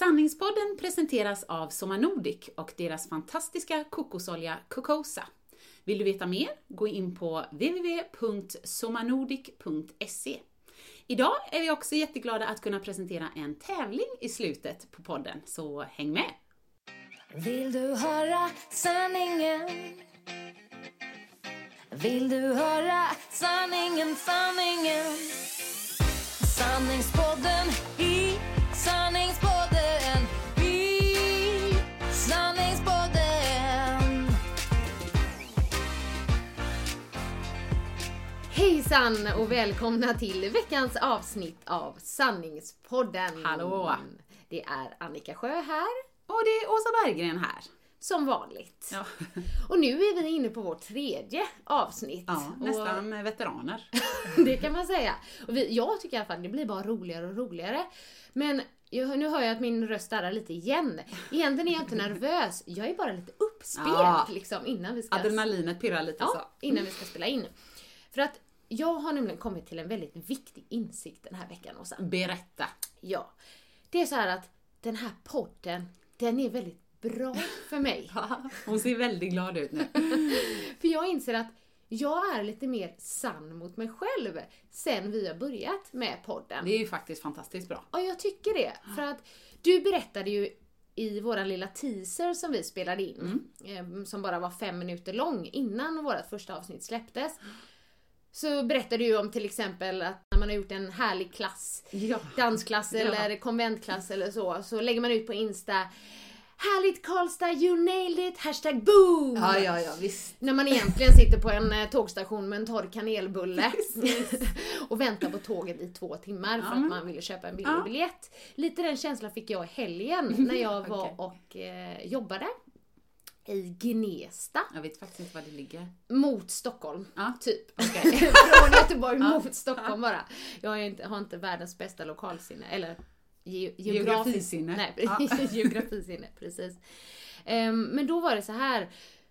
Sanningspodden presenteras av Soma Nordic och deras fantastiska kokosolja Cocosa. Vill du veta mer? Gå in på www.somanordic.se. Idag är vi också jätteglada att kunna presentera en tävling i slutet på podden, så häng med! Vill du höra sanningen? Vill du höra sanningen, sanningen? Sanningspodden i sanningspodden sanningspodden Hejsan och välkomna till veckans avsnitt av Sanningspodden. Hallå! Det är Annika Sjö här, Och det är Åsa Berggren här. Som vanligt. Ja, Och nu är vi inne på vårt tredje avsnitt. ja Och nästan veteraner. det kan man säga. Och vi, jag tycker i alla fall det blir bara roligare och roligare. Men jag, nu hör jag att min röst darrar lite igen. Egentligen är jag inte nervös, jag är bara lite uppspelt Ja. liksom innan vi ska... Adrenalinet pirrar lite så. Ja, innan vi ska spela in. För att jag har nämligen kommit till en väldigt viktig insikt den här veckan, Åsa. Berätta. Ja. Det är så här att den här podden, den är väldigt bra för mig. Hon ser väldigt glad ut nu. För jag inser att jag är lite mer sann mot mig själv sen vi har börjat med podden. Det är ju faktiskt fantastiskt bra. Ja, jag tycker det. För att du berättade ju i våran lilla teaser som vi spelade in, eh, som bara var fem minuter lång innan vårt första avsnitt släpptes. Så berättade du om till exempel att när man har gjort en härlig klass, Ja. dansklass Ja. eller konventklass eller så, så lägger man ut på Insta Härligt Karlstad, you nailed it! Hashtag boom! Ja, ja, ja, visst. När man egentligen sitter på en eh, tågstation med en torr kanelbulle och väntar på tåget i två timmar för Ja, att man ville köpa en billig Ja. biljett. Lite den känslan fick jag i helgen när jag var Okej. och eh, jobbade i Gnesta Jag vet faktiskt inte var det ligger. mot Stockholm. Ja. Typ. Okej. Från Göteborg mot Stockholm bara. Jag inte, har inte världens bästa lokalsinne, eller ge, Geografisinne. Nej, Ja. geografisinne, precis. Ehm, men då var det så här.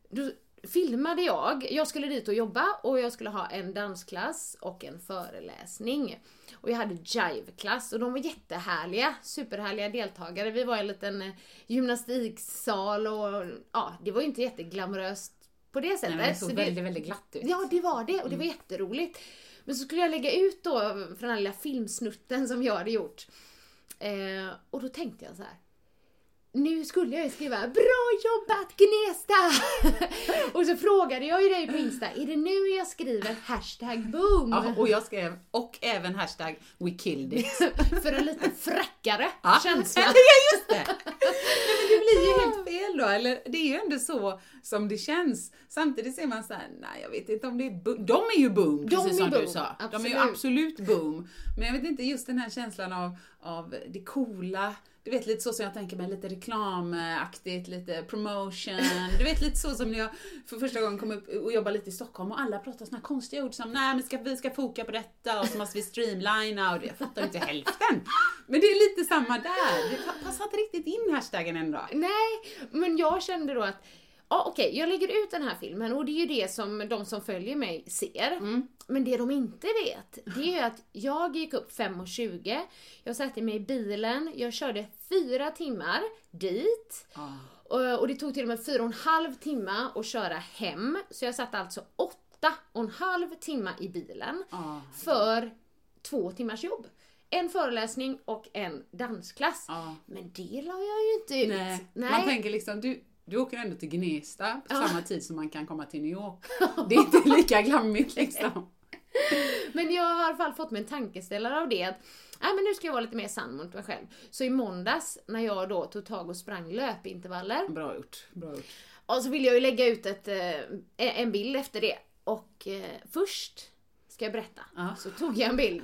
Då filmade jag, jag skulle dit och jobba och jag skulle ha en dansklass och en föreläsning. Och jag hade jive-klass och de var jättehärliga, superhärliga deltagare. Vi var i en liten eh, gymnastiksal och ja, det var ju inte jätteglamoröst på det sättet. Nej, det såg Så väldigt, väldigt glatt ut. Ja, det var det och det var jätteroligt. Men så skulle jag lägga ut då från den här lilla filmsnutten som jag hade gjort. Eh, och då tänkte jag så här. Nu skulle jag ju skriva Bra jobbat Gnesta! och så frågade jag ju dig på Insta, är det nu jag skriver hashtag boom? Ja, och jag skrev, och även hashtag we killed it. För en lite fräckare Ja. känsla. ja, just det! Nej, men det blir ju helt fel då, eller det är ju ändå så som det känns. Samtidigt ser man så här, nej jag vet inte om det är boom. De är ju boom, De precis är som du boom, sa. De är ju absolut. absolut boom. Men jag vet inte, just den här känslan av, av det coola, du vet lite så som jag tänker mig, lite reklamaktigt, lite promotion. Du vet lite så som när jag för första gången kom upp och jobbade lite i Stockholm och alla pratar såna här konstiga ord som nej men ska, vi ska foka på detta och så måste vi streamlina och jag fattar inte hälften. Men det är lite samma där, det pa- passar inte riktigt in hashtaggen ändå. Nej, men jag kände då att Ja okej, jag lägger ut den här filmen och det är ju det som de som följer mig ser. Men det de inte vet, det är ju att jag gick upp 5.20, jag satte mig i bilen, jag körde fyra timmar dit. Och, och det tog till och med fyra och en halv timme att köra hem. Så jag satt alltså åtta och en halv timme i bilen för två timmars jobb. en föreläsning och en dansklass. Ja. Men det la jag ju inte ut. Nej. Man tänker liksom, du, du åker ändå till Gnesta på samma tid som man kan komma till New York. Det är inte lika glammigt liksom. Men jag har i alla fall fått mig en tankeställare av det. Att, nej, men nu ska jag vara lite mer sann mot mig själv. Så i måndags när jag då tog tag och sprang löpintervaller. Bra gjort. Bra gjort. Och så ville jag ju lägga ut ett, eh, en bild efter det. Och eh, först, ska jag berätta, Ja. så tog jag en bild.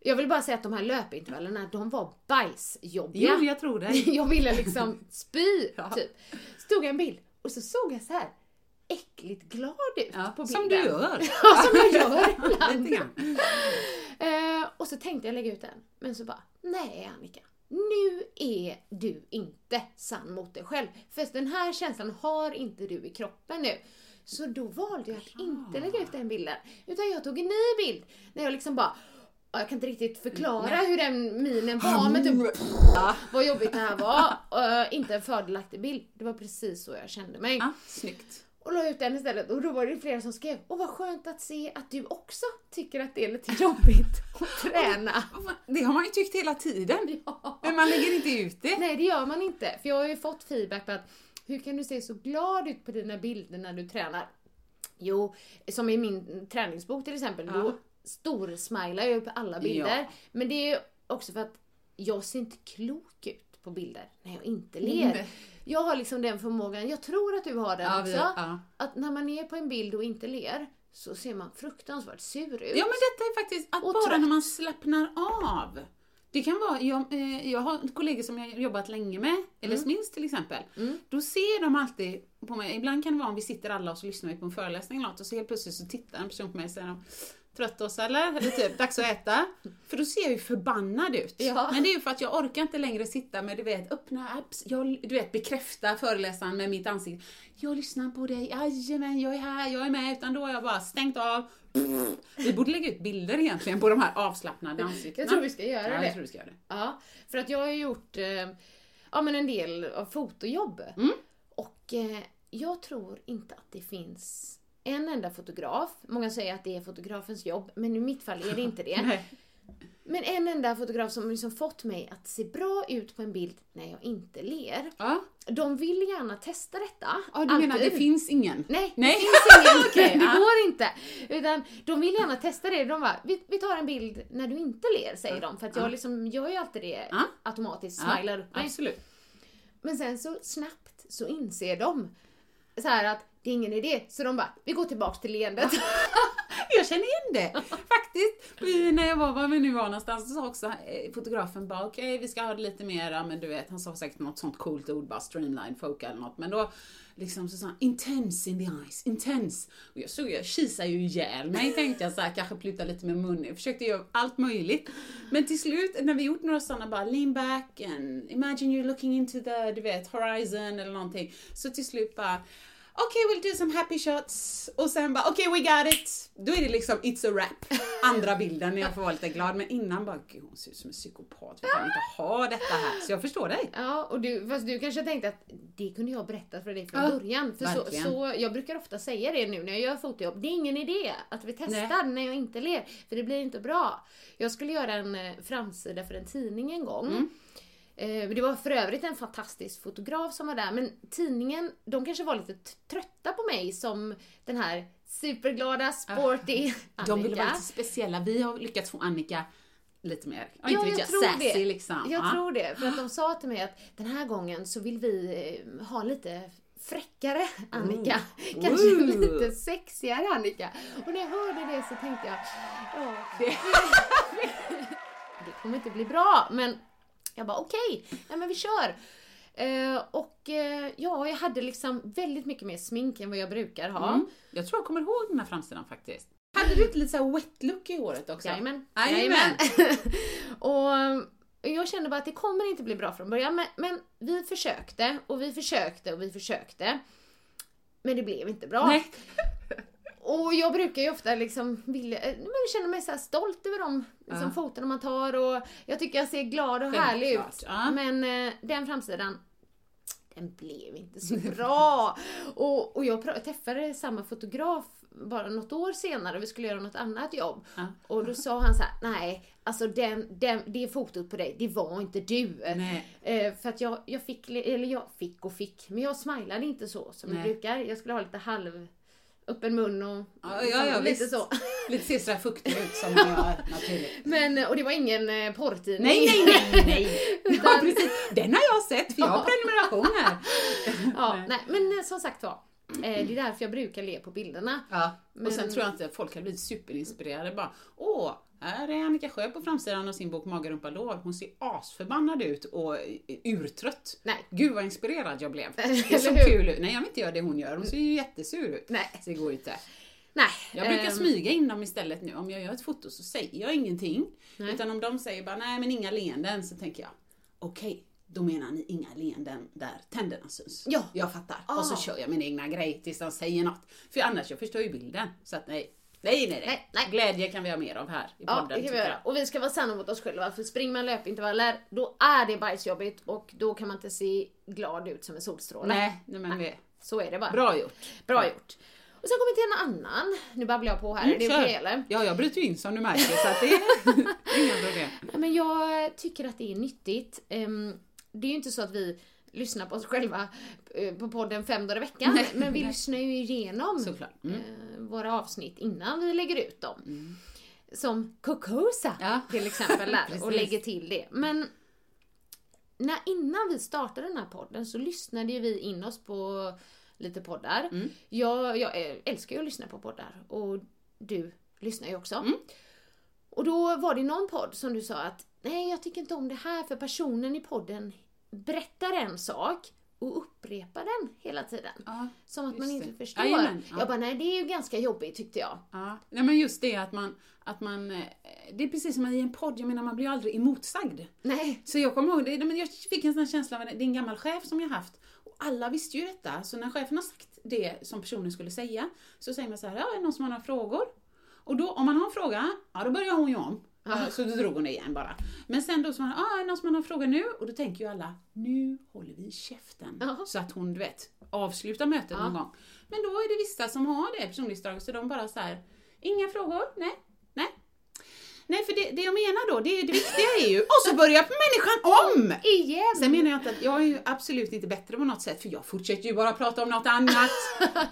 Jag vill bara säga att de här löpintervallerna, de var bajsjobbiga. Jo, jag tror det. Jag ville liksom spy, Ja. typ. Så tog jag en bild och så såg jag så här äckligt glad ut Ja, på bilden. som du gör. Ja, som jag gör ibland. Och så tänkte jag lägga ut den, men så bara, nej Annika. Nu är du inte sann mot dig själv. För den här känslan har inte du i kroppen nu. Så då valde jag att inte lägga ut den bilden. Utan jag tog en ny bild. När jag liksom bara, ja, jag kan inte riktigt förklara hur den minen var men typ vad jobbigt det här var. Eh, inte en fördelaktig bild. Det var precis så jag kände mig. Ja, snyggt. Och la ut den istället och då var det flera som skrev Åh vad skönt att se att du också tycker att det är lite jobbigt att träna. Det har man ju tyckt hela tiden. Ja. Men man lägger inte ut det. Nej det gör man inte. För jag har ju fått feedback på att hur kan du se så glad ut på dina bilder när du tränar? Jo, som i min träningsbok till exempel, Ja. då storsmilar jag på alla bilder. Ja. Men det är ju också för att jag ser inte klok ut på bilder när jag inte ler. Nej. Jag har liksom den förmågan, jag tror att du har den Ja, också, vi- ja. att när man är på en bild och inte ler så ser man fruktansvärt sur ut. Ja men detta är faktiskt att bara trött. när man slappnar av. Det kan vara, jag, eh, jag har kollegor som jag jobbat länge med, eller Mm. minst till exempel. Då ser de alltid på mig, ibland kan det vara om vi sitter alla och så lyssnar vi på en föreläsning eller något och så helt plötsligt så tittar en person på mig och säger Trött oss eller? Eller typ, dags att äta. För då ser jag ju förbannad ut. Ja. Men det är ju för att jag orkar inte längre sitta med, du vet, öppna apps, jag, du vet, bekräfta föreläsaren med mitt ansikte. Jag lyssnar på dig, jajamän, jag är här, jag är med. Utan då har jag bara stängt av. Vi borde lägga ut bilder egentligen på de här avslappnade ansiktena. Jag tror vi ska göra ja, det. Jag tror vi ska göra det. Ja, för att jag har gjort eh, ja, men en del av fotojobb. Mm. Och eh, jag tror inte att det finns en enda fotograf. Många säger att det är fotografens jobb, men i mitt fall är det inte det. Men en enda fotograf som liksom fått mig att se bra ut på en bild när jag inte ler. Ja. De vill gärna testa detta. ja, du menar Alltid. det finns ingen? Nej, Nej. det finns ingen. Okej, det ja. går inte. Utan de vill gärna testa det. De bara, vi, vi tar en bild när du inte ler, säger de. För att jag liksom gör ju alltid det Ja. automatiskt, Ja, smilar upp mig. Absolut. Men sen så snabbt så inser de så här att det är ingen idé. Så de bara, vi går tillbaks till leendet. Jag känner igen det faktiskt. Vi- När jag var, var vi nu var någonstans, så sa också eh, fotografen bara okej vi ska ha det lite mera, men du vet han sa säkert något sånt coolt ord bara streamline foka eller något. Men då liksom så sa han intense in the eyes, intense. Och jag såg, jag kisade ju ihjäl mig tänkte jag så här, kanske plutta lite med munnen. Jag försökte göra allt möjligt. Men till slut när vi gjort några sådana bara lean back and imagine you're looking into the, du vet, horizon eller någonting. Så till slut bara Okej, we'll do some happy shots. Och sen bara, okej we got it. Då är det liksom, it's a wrap. Andra bilden när jag får vara lite glad. Men innan bara, gud hon ser ut som en psykopat. Vi kan inte ha detta här. Så jag förstår dig. Ja, och du, fast du kanske tänkte att det kunde jag berätta för dig från Ja, början. För så, verkligen. så, jag brukar ofta säga det nu när jag gör fotojobb. Det är ingen idé att vi testar när jag inte ler, för det blir inte bra. Jag skulle göra en eh, framsida för en tidning en gång. Mm. Eh, Det var för övrigt en fantastisk fotograf som var där, men tidningen, de kanske var lite trötta på mig som den här superglada, sporty Ah. De ville vara Annika. lite speciella. Vi har lyckats få Annika lite mer, ja, inte vet jag tror sassy det. liksom. Jag Ja. tror det, för att de sa till mig att den här gången så vill vi eh, ha lite fräckare Annika. Kanske Ooh. lite sexigare Annika. Och när jag hörde det så tänkte jag, ja, det, det kommer inte bli bra. Men jag bara okej, nej men vi kör. Eh, och eh, ja, jag hade liksom väldigt mycket mer smink än vad jag brukar ha. Mm. Jag tror jag kommer ihåg den här framsidan faktiskt. Hade du inte lite så här wet look i håret också? Jajamän. Jajamän. och eh, jag kände bara att det kommer inte bli bra från början. Men, men vi försökte och vi försökte och vi försökte. Men det blev inte bra. Nej. Och jag brukar ju ofta liksom vilja, eh, men jag känner mig så stolt över de liksom, Ja. fotona man tar och jag tycker jag ser glad och härlig Självklart, ut. ja. Men eh, den framsidan, den blev inte så bra. och, och jag träffade samma fotograf bara något år senare, vi skulle göra något annat jobb. Ja. Och då sa han så här: nej, alltså den, den, det fotot på dig, det var inte du. Eh, för att jag, jag fick, eller jag fick och fick, men jag smilade inte så som jag Nej. brukar. Jag skulle ha lite halv öppen mun och Ja, ja, ja, lite visst. så. Lite ser fuktig ut som man gör naturligt. Men, och det var ingen eh, porrtidning. Nej, nej, nej, nej. Ja, Utan- precis. Den har jag sett för jag har prenumeration här. Ja, nej, men eh, som sagt var, eh, det är därför jag brukar le på bilderna. Ja, Men- och sen tror jag inte folk hade blivit superinspirerade bara Åh, här är Annika Sjö på framsidan av sin bok Mage, rumpa, lår. Hon ser asförbannad ut och urtrött. Nej. Gud vad inspirerad jag blev. Det såg hur? kul ut. Nej, jag vill inte göra det hon gör. Hon ser ju jättesur ut. Nej. Så det går inte. Nej. Jag brukar ehm, smyga in dem istället nu. Om jag gör ett foto så säger jag ingenting. Nej. Utan om de säger bara nej men inga leenden så tänker jag okej, då menar ni inga leenden där tänderna syns. Ja. Jag fattar. Ah. Och så kör jag min egna grej tills de säger något. För annars jag förstår ju bilden. Så att nej. Nej, nej, nej. Nej, nej. Glädje kan vi ha mer av här i Ja, podden. det kan vi göra. Och vi ska vara sanna mot oss själva. För springer man löpintervaller, då är det bajsjobbigt och då kan man inte se glad ut som en solstråle. Nej, nej men vi- Så är det bara. bra gjort. Bra gjort. Och sen kommer vi till en annan. Nu babblar jag på här. är det kör. okej eller? Ja, jag bryter ju in som du märker så att det är inga problem. Nej, Men jag tycker att det är nyttigt. Ehm, Det är ju inte så att vi lyssnar på oss själva eh, på podden fem dagar i veckan. Nej, men vi nej. lyssnar ju igenom. Mm. eh, våra avsnitt innan vi lägger ut dem. Som Kokosa Ja. till exempel där, och lägger till det. Men när, innan vi startade den här podden så lyssnade ju vi in oss på lite poddar. Mm. Jag, jag eh, älskar ju att lyssna på poddar och du lyssnar ju också. Mm. Och då var det någon podd som du sa att nej jag tycker inte om det här för personen i podden berättar en sak och upprepar den hela tiden. Ja, Som att man inte det. förstår. Jajamän, ja. Jag bara nej det är ju ganska jobbigt tyckte jag. Ja, nej men just det att man, att man, eh, det är precis som i en podd, jag menar man blir aldrig emotsagd. Nej. Så jag kommer ihåg, det, men jag fick en sån här känsla av det är en gammal chef som jag haft. Och alla visste ju detta, så när chefen har sagt det som personen skulle säga, så säger man så här, ja, är det någon som har några frågor? Och då, om man har en fråga, ja då börjar hon ju om. Eh, Så då drog hon det igen bara. Men sen då så man, ja, är det någon som har någon fråga nu? Och då tänker ju alla, nu håller vi käften. Ja. Så att hon, du vet, avslutar mötet någon gång. Men då är det vissa som har det personlighetsdraget, så de bara så här, inga frågor, nej, nej. Nej, för det, det jag menar då, det, det viktiga är ju, och så börjar människan om! Igen! Sen menar jag inte att jag är ju absolut inte bättre på något sätt, för jag fortsätter ju bara prata om något annat.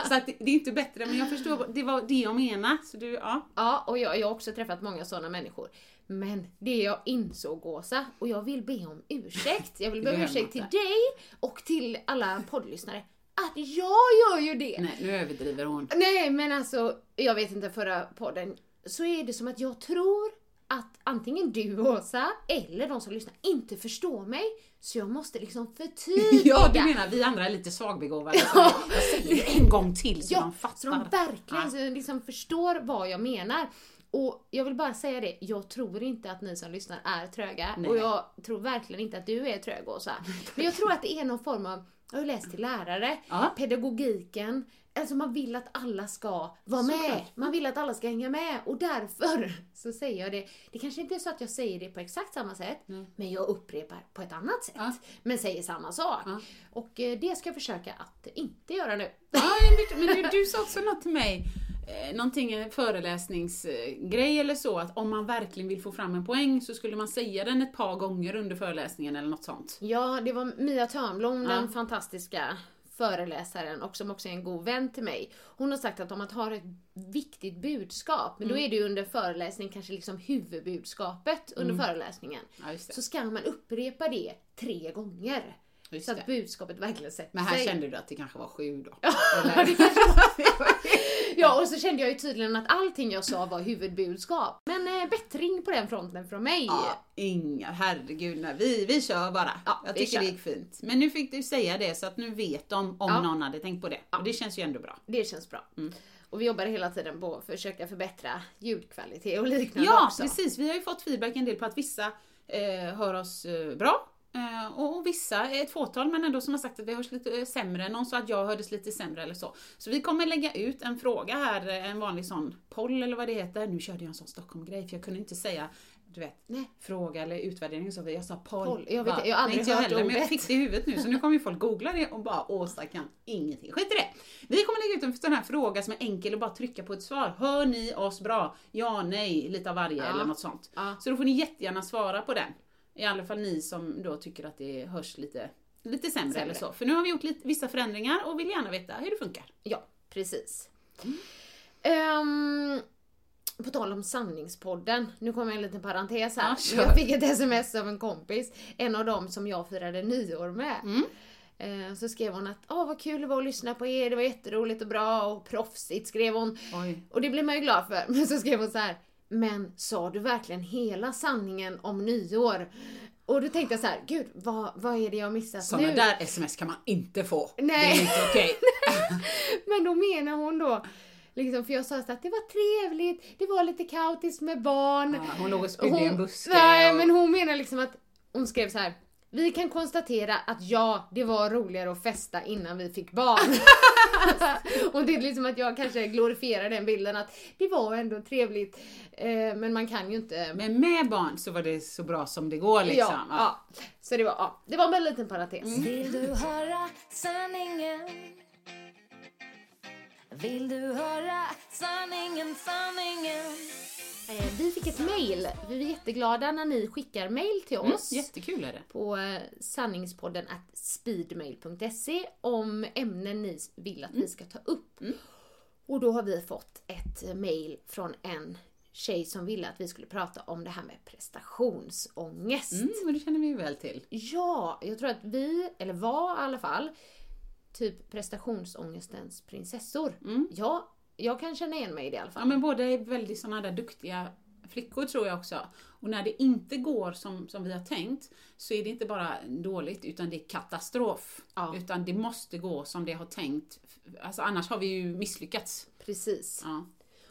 så att det, det är inte bättre, men jag förstår, det var det jag menar. Så du, ja. Ja, och jag, jag har också träffat många sådana människor. Men det jag insåg Åsa, och jag vill be om ursäkt. Jag vill be om ursäkt till dig och till alla poddlyssnare. Att jag gör ju det! Nej, nu överdriver hon. Nej men alltså, jag vet inte förra podden, så är det som att jag tror att antingen du Åsa, eller de som lyssnar, inte förstår mig. Så jag måste liksom förtydliga. Ja, du menar vi andra är lite svagbegåvade. Ja. Jag säger det en gång till så Ja, de fattar. så de verkligen Ja. liksom förstår vad jag menar. Och jag vill bara säga det, jag tror inte att ni som lyssnar är tröga. Nej. Och jag tror verkligen inte att du är trög Åsa. Men jag tror att det är någon form av, jag har läst till lärare, Ja. pedagogiken. Alltså man vill att alla ska vara med. Såklart. Man vill att alla ska hänga med. Och därför så säger jag det. Det kanske inte är så att jag säger det på exakt samma sätt. Men jag upprepar på ett annat sätt. Ja. Men säger samma sak. Ja. Och eh, det ska jag försöka att inte göra nu. Ja, men du, du sa också något till mig, eh, någonting, en föreläsningsgrej eller så, att om man verkligen vill få fram en poäng så skulle man säga den ett par gånger under föreläsningen eller något sånt. Ja, det var Mia Törnblom, Ja. den fantastiska föreläsaren och som också är en god vän till mig. Hon har sagt att om man har ett viktigt budskap, men Mm. då är det ju under föreläsning kanske liksom huvudbudskapet under föreläsningen. Mm. Ja, just det. Så ska man upprepa det tre gånger. Just så att det. budskapet verkligen sätter Men här sig. kände du att det kanske var sju då? Ja, och så kände jag ju tydligen att allting jag sa var huvudbudskap. Men eh, bättring på den fronten från mig. Ja, inga, herregud, nej, vi, vi kör bara. Ja, jag tycker kör. det gick fint. Men nu fick du säga det så att nu vet de om Ja. någon hade tänkt på det. Och det känns ju ändå bra. Det känns bra. Mm. Och vi jobbar hela tiden på att försöka förbättra ljudkvalitet och liknande Ja, också. precis. Vi har ju fått feedback en del på att vissa eh, hör oss eh, bra. Eh, och vissa, ett fåtal, men ändå som har sagt att vi hörs lite eh, sämre. Någon sa att jag hördes lite sämre eller så. Så vi kommer lägga ut en fråga här, eh, en vanlig sån poll eller vad det heter. Nu körde jag en sån Stockholm-grej för jag kunde inte säga du vet, Nej. fråga eller utvärdering så. Jag sa poll. Poll. Jag vet jag har aldrig Nej, inte jag hört heller, men jag ordet. fick det i huvudet nu så nu kommer ju folk googla det och bara Åsa kan ingenting. Skit i det. Vi kommer lägga ut en sån här fråga som är enkel och bara trycka på ett svar. Hör ni oss bra? Ja, nej, lite av varje Ja. eller något sånt. Ja. Så då får ni jättegärna svara på den. I alla fall ni som då tycker att det hörs lite, lite sämre, Sämre. eller så. För nu har vi gjort lite, vissa förändringar och vill gärna veta hur det funkar. Ja, precis. Ehm, på tal om sanningspodden, nu kommer en liten parentes här. Ja, jag fick ett sms av en kompis, en av dem som jag firade nyår med. Mm. Eh, Så skrev hon att åh vad kul det var att lyssna på er, det var jätteroligt och bra och proffsigt skrev hon. Oj. Och det blir man ju glad för. Men så skrev hon så här. Men sa du verkligen hela sanningen om nyår? Och då tänkte jag så här, gud vad, vad är det jag missat Sådana nu? där sms kan man inte få. Nej. Det är inte okej. Men då menar hon då, liksom, för jag sa så att det var trevligt, det var lite kaotiskt med barn. Ja, hon låg och spydde i en buske Nej, och- men hon menar liksom att, hon skrev så här. Vi kan konstatera att ja, det var roligare att festa innan vi fick barn. och det är liksom att jag kanske glorifierar den bilden att det var ändå trevligt, eh, men man kan ju inte... Men med barn så var det så bra som det går liksom. ja, ja. Så det var, ja, det var bara en liten parentes. Vill du höra sanningen? Vill du höra sanningen, sanningen? Vi fick ett mail. Vi är jätteglada när ni skickar mail till Mm, oss. jättekul är det. på eh, sanningspodden at speedmail.se om ämnen ni vill att vi ska ta upp. Och då har vi fått ett mail från en tjej som ville att vi skulle prata om det här med prestationsångest. Mm, men det känner vi ju väl till. Ja, jag tror att vi, eller var i alla fall, typ prestationsångestens prinsessor. Ja, jag kan känna igen mig i det i alla fall. Ja men båda är väldigt sådana där duktiga flickor tror jag också. Och när det inte går som, som vi har tänkt så är det inte bara dåligt utan det är katastrof. Ja. Utan det måste gå som det har tänkt. Alltså annars har vi ju misslyckats. Precis. Ja.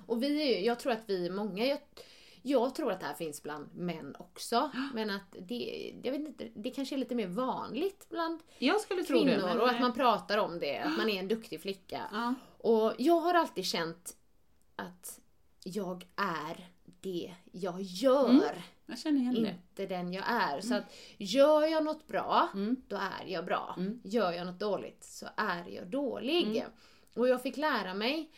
Och vi är ju, jag tror att vi är många, jag, jag tror att det här finns bland män också. Men att det, jag vet inte, det kanske är lite mer vanligt bland kvinnor det. men- och att man pratar om det, att man är en duktig flicka. Ja. Och jag har alltid känt att jag är det jag gör. Jag känner igen det. Inte den jag är. Så att gör jag något bra, Mm. då är jag bra. Gör jag något dåligt så är jag dålig. Och jag fick lära mig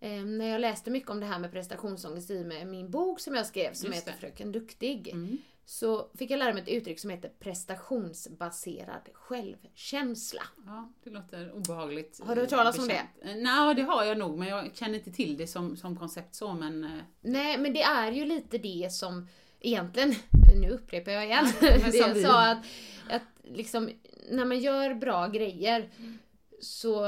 eh, när jag läste mycket om det här med prestationsångest i med min bok som jag skrev som Just heter det. Fröken Duktig. Så fick jag lära mig ett uttryck som heter prestationsbaserad självkänsla. Ja, det låter obehagligt. Har du hört talas om bekänt. Eh, Nej, det har jag nog, men jag känner inte till det som, som koncept så, men... eh, Nej, men det är ju lite det som egentligen, nu upprepar jag igen, det jag sa att, att liksom när man gör bra grejer så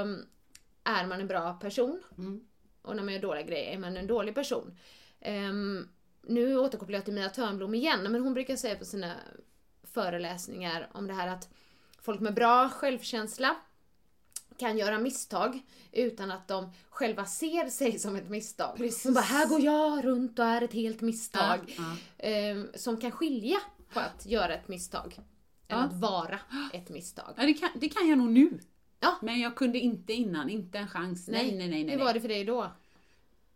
är man en bra person. Mm. Och när man gör dåliga grejer är man en dålig person. Ehm, nu återkopplar jag till Mia Törnblom igen, men hon brukar säga på sina föreläsningar om det här att folk med bra självkänsla kan göra misstag utan att de själva ser sig som ett misstag. Precis. Hon bara, här går jag runt och är ett helt misstag. Ja, Ehm, som kan skilja på att göra ett misstag än Ja. att vara ett misstag. Ja, det kan, det kan jag nog nu. Ja. Men jag kunde inte innan, inte en chans. Nej, nej, nej. nej, Hur var det för dig då?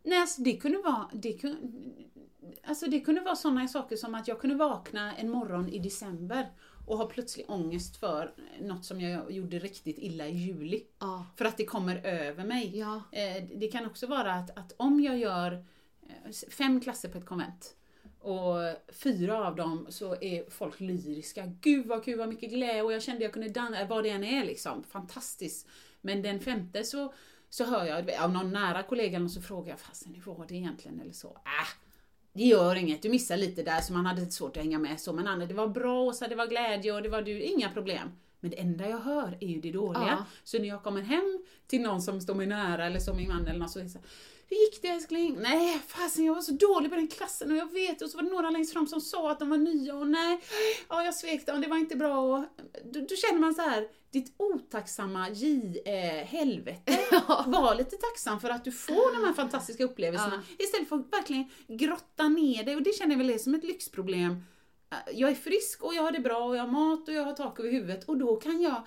Nej, alltså det kunde vara... Det kunde, alltså det kunde vara sådana saker som att jag kunde vakna en morgon i december och ha plötslig ångest för något som jag gjorde riktigt illa i juli. Ja. För att det kommer över mig. Ja. Eh, Det kan också vara att, att om jag gör eh, fem klasser på ett konvent och fyra av dem så är folk lyriska. Gud vad kul, vad mycket glädje och jag kände jag kunde dansa, vad det än är liksom. Fantastiskt. Men den femte så, så hör jag av någon nära kollega någon så frågar jag, fasen hur var det egentligen eller så. Äh, det gör inget, du missar lite där så man hade lite svårt att hänga med så. Men Anna, det var bra Åsa, det var glädje och det var du, inga problem. Men det enda jag hör är ju det dåliga. Ja. Så när jag kommer hem till någon som står mig nära eller som min man eller någon så är det så hur gick det älskling? Nej, fasen jag var så dålig på den klassen och jag vet och så var det några längst fram som sa att de var nya och nej, ja jag svek dem, det var inte bra och då, då känner man så här, ditt otacksamma J, eh, helvete, var lite tacksam för att du får de här fantastiska upplevelserna istället för att verkligen grotta ner dig och det känner jag väl är som ett lyxproblem. Eh, Jag är frisk och jag har det bra och jag har mat och jag har tak över huvudet och då kan jag,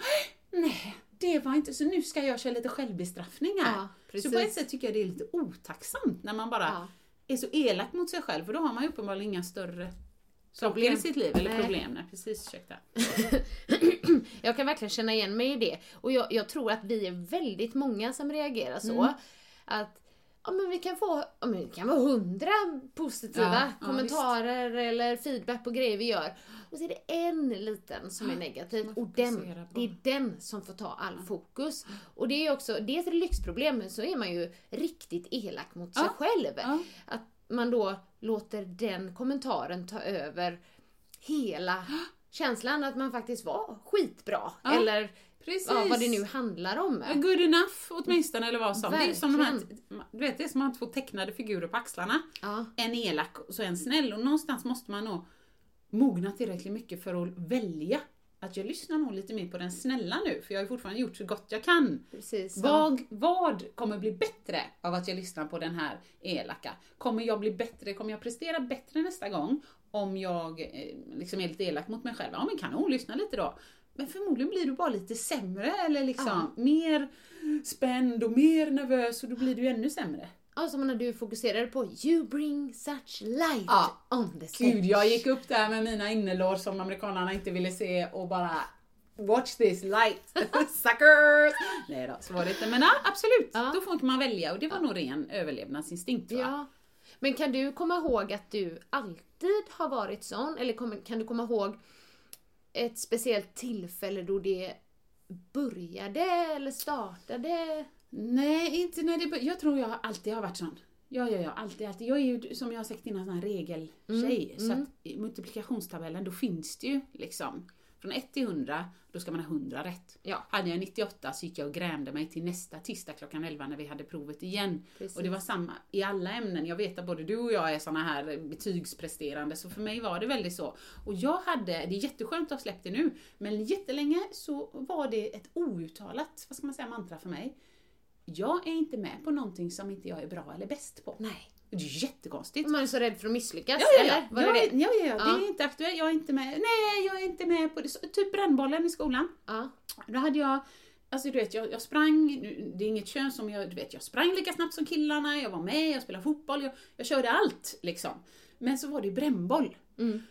nej, det var inte så nu ska jag köra lite självbestraffning här. Ja, så på ett precis. sätt tycker jag det är lite otacksamt när man bara Ja. är så elak mot sig själv för då har man ju uppenbarligen inga större Problem. i sitt liv. Eller Nej. problem, nej precis, ursäkta. Jag kan verkligen känna igen mig i det. Och jag, jag tror att vi är väldigt många som reagerar så. Mm. Att ja, men vi kan få ja, men det kan vara hundra positiva Ja, ja, kommentarer eller feedback på grejer vi gör. Och så är det en liten som är negativ man och den, det är den som får ta all fokus. Och det är också, dels är det lyxproblem men så är man ju riktigt elak mot sig Ja, själv. ja. Att man då låter den kommentaren ta över hela känslan att man faktiskt var skitbra. Ja, Eller Precis. ja, vad det nu handlar om. Good enough åtminstone eller vad som. Det är som de här, Verkligen. du vet det är som att ha två tecknade figurer på axlarna. Ja. En elak och så en snäll och någonstans måste man nog mogna tillräckligt mycket för att välja. Att jag lyssnar nog lite mer på den snälla nu för jag har ju fortfarande gjort så gott jag kan. Precis. Vad, vad kommer bli bättre av att jag lyssnar på den här elaka? Kommer jag bli bättre, kommer jag prestera bättre nästa gång om jag eh, liksom är lite elak mot mig själv? Ja men kanon, lyssna lite då. Men förmodligen blir du bara lite sämre eller liksom mer spänd och mer nervös och då blir du ännu sämre. Ja, som när du fokuserade på You bring such light Ja. on the stage. Gud, jag gick upp där med mina innerlår som amerikanerna inte ville se och bara Watch this light, suckers! Nej då, så var det inte. Men ja, absolut, Ja. då får man välja och det var nog ren överlevnadsinstinkt tror jag. Ja. Men kan du komma ihåg att du alltid har varit sån? Eller kan du komma ihåg ett speciellt tillfälle då det började eller startade? Nej, inte när det Jag tror jag alltid har varit sån. Ja, ja, ja, alltid, alltid. Jag är ju som jag har sagt innan, sån här regeltjej. Så att i multiplikationstabellen, då finns det ju liksom från 1 till 100, då ska man ha 100 rätt. Ja. Hade jag 98 så gick jag och grämde mig till nästa tisdag klockan 11 när vi hade provet igen. Precis. Och det var samma i alla ämnen. Jag vet att både du och jag är såna här betygspresterande, så för mig var det väldigt så. Och jag hade, det är jätteskönt att ha släppt det nu, men jättelänge så var det ett outtalat, vad ska man säga, mantra för mig. Jag är inte med på någonting som inte jag är bra eller bäst på. Nej. Det är jättekonstigt. Man är så rädd för att misslyckas, Ja, ja, ja. eller? Var ja, det ja, ja, ja. Det är inte aktuellt. Jag är inte med. Nej, jag är inte med på det. Så, typ brännbollen i skolan. Ja. Då hade jag, alltså du vet, jag, jag sprang, det är inget kön som jag, du vet, jag sprang lika snabbt som killarna, jag var med, jag spelade fotboll, jag, jag körde allt liksom. Men så var det brännboll. Mm.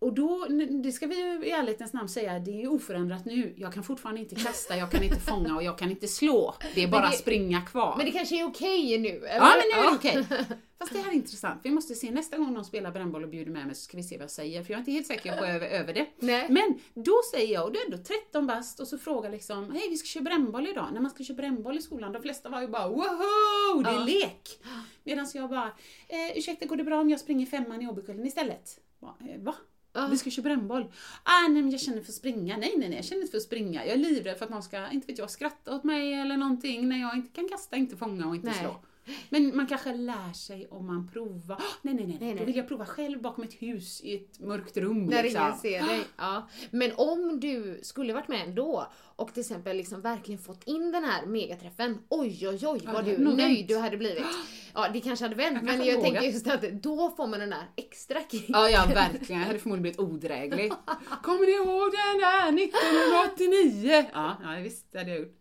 Och då, det ska vi ju i ärlighetens namn säga, det är oförändrat nu. Jag kan fortfarande inte kasta, jag kan inte fånga och jag kan inte slå. Det är bara det- springa kvar. Men det kanske är okej nu, eller? Ja, men nu är det okej. Fast det här är intressant. Vi måste se nästa gång någon spelar brännboll och bjuder med mig så ska vi se vad jag säger. För jag är inte helt säker på över, över det. Nej. Men då säger jag, och du är ändå 13 bast och så frågar liksom, hej vi ska köra brännboll idag. När man ska köra brännboll i skolan, de flesta var ju bara woho, det är Ja. lek. Medan jag bara, eh, ursäkta går det bra om jag springer femman i Åbykullen istället? Va? Vi ska köra brännboll. Ah, nej men jag känner för att springa. Nej, nej, nej, jag känner inte för att springa. Jag är livrädd för att någon ska, inte vet jag, skratta åt mig eller någonting när jag inte kan kasta, inte fånga och inte Nej. slå. Men man kanske lär sig om man provar. Ah, nej, nej, nej, Nej, Då nej. vill jag prova själv bakom ett hus i ett mörkt rum. När liksom. ingen ser dig. Ja. Men om du skulle varit med ändå och till exempel liksom verkligen fått in den här megaträffen. Oj, oj, oj vad du nöjd vänt. du hade blivit. Ja, det kanske hade vänt Jag men jag tänker just att då får man den där extra kicken. Ja, ja, verkligen. Jag hade förmodligen blivit odräglig. Kommer ni ihåg den där 1989? Ja, ja visst det hade jag gjort.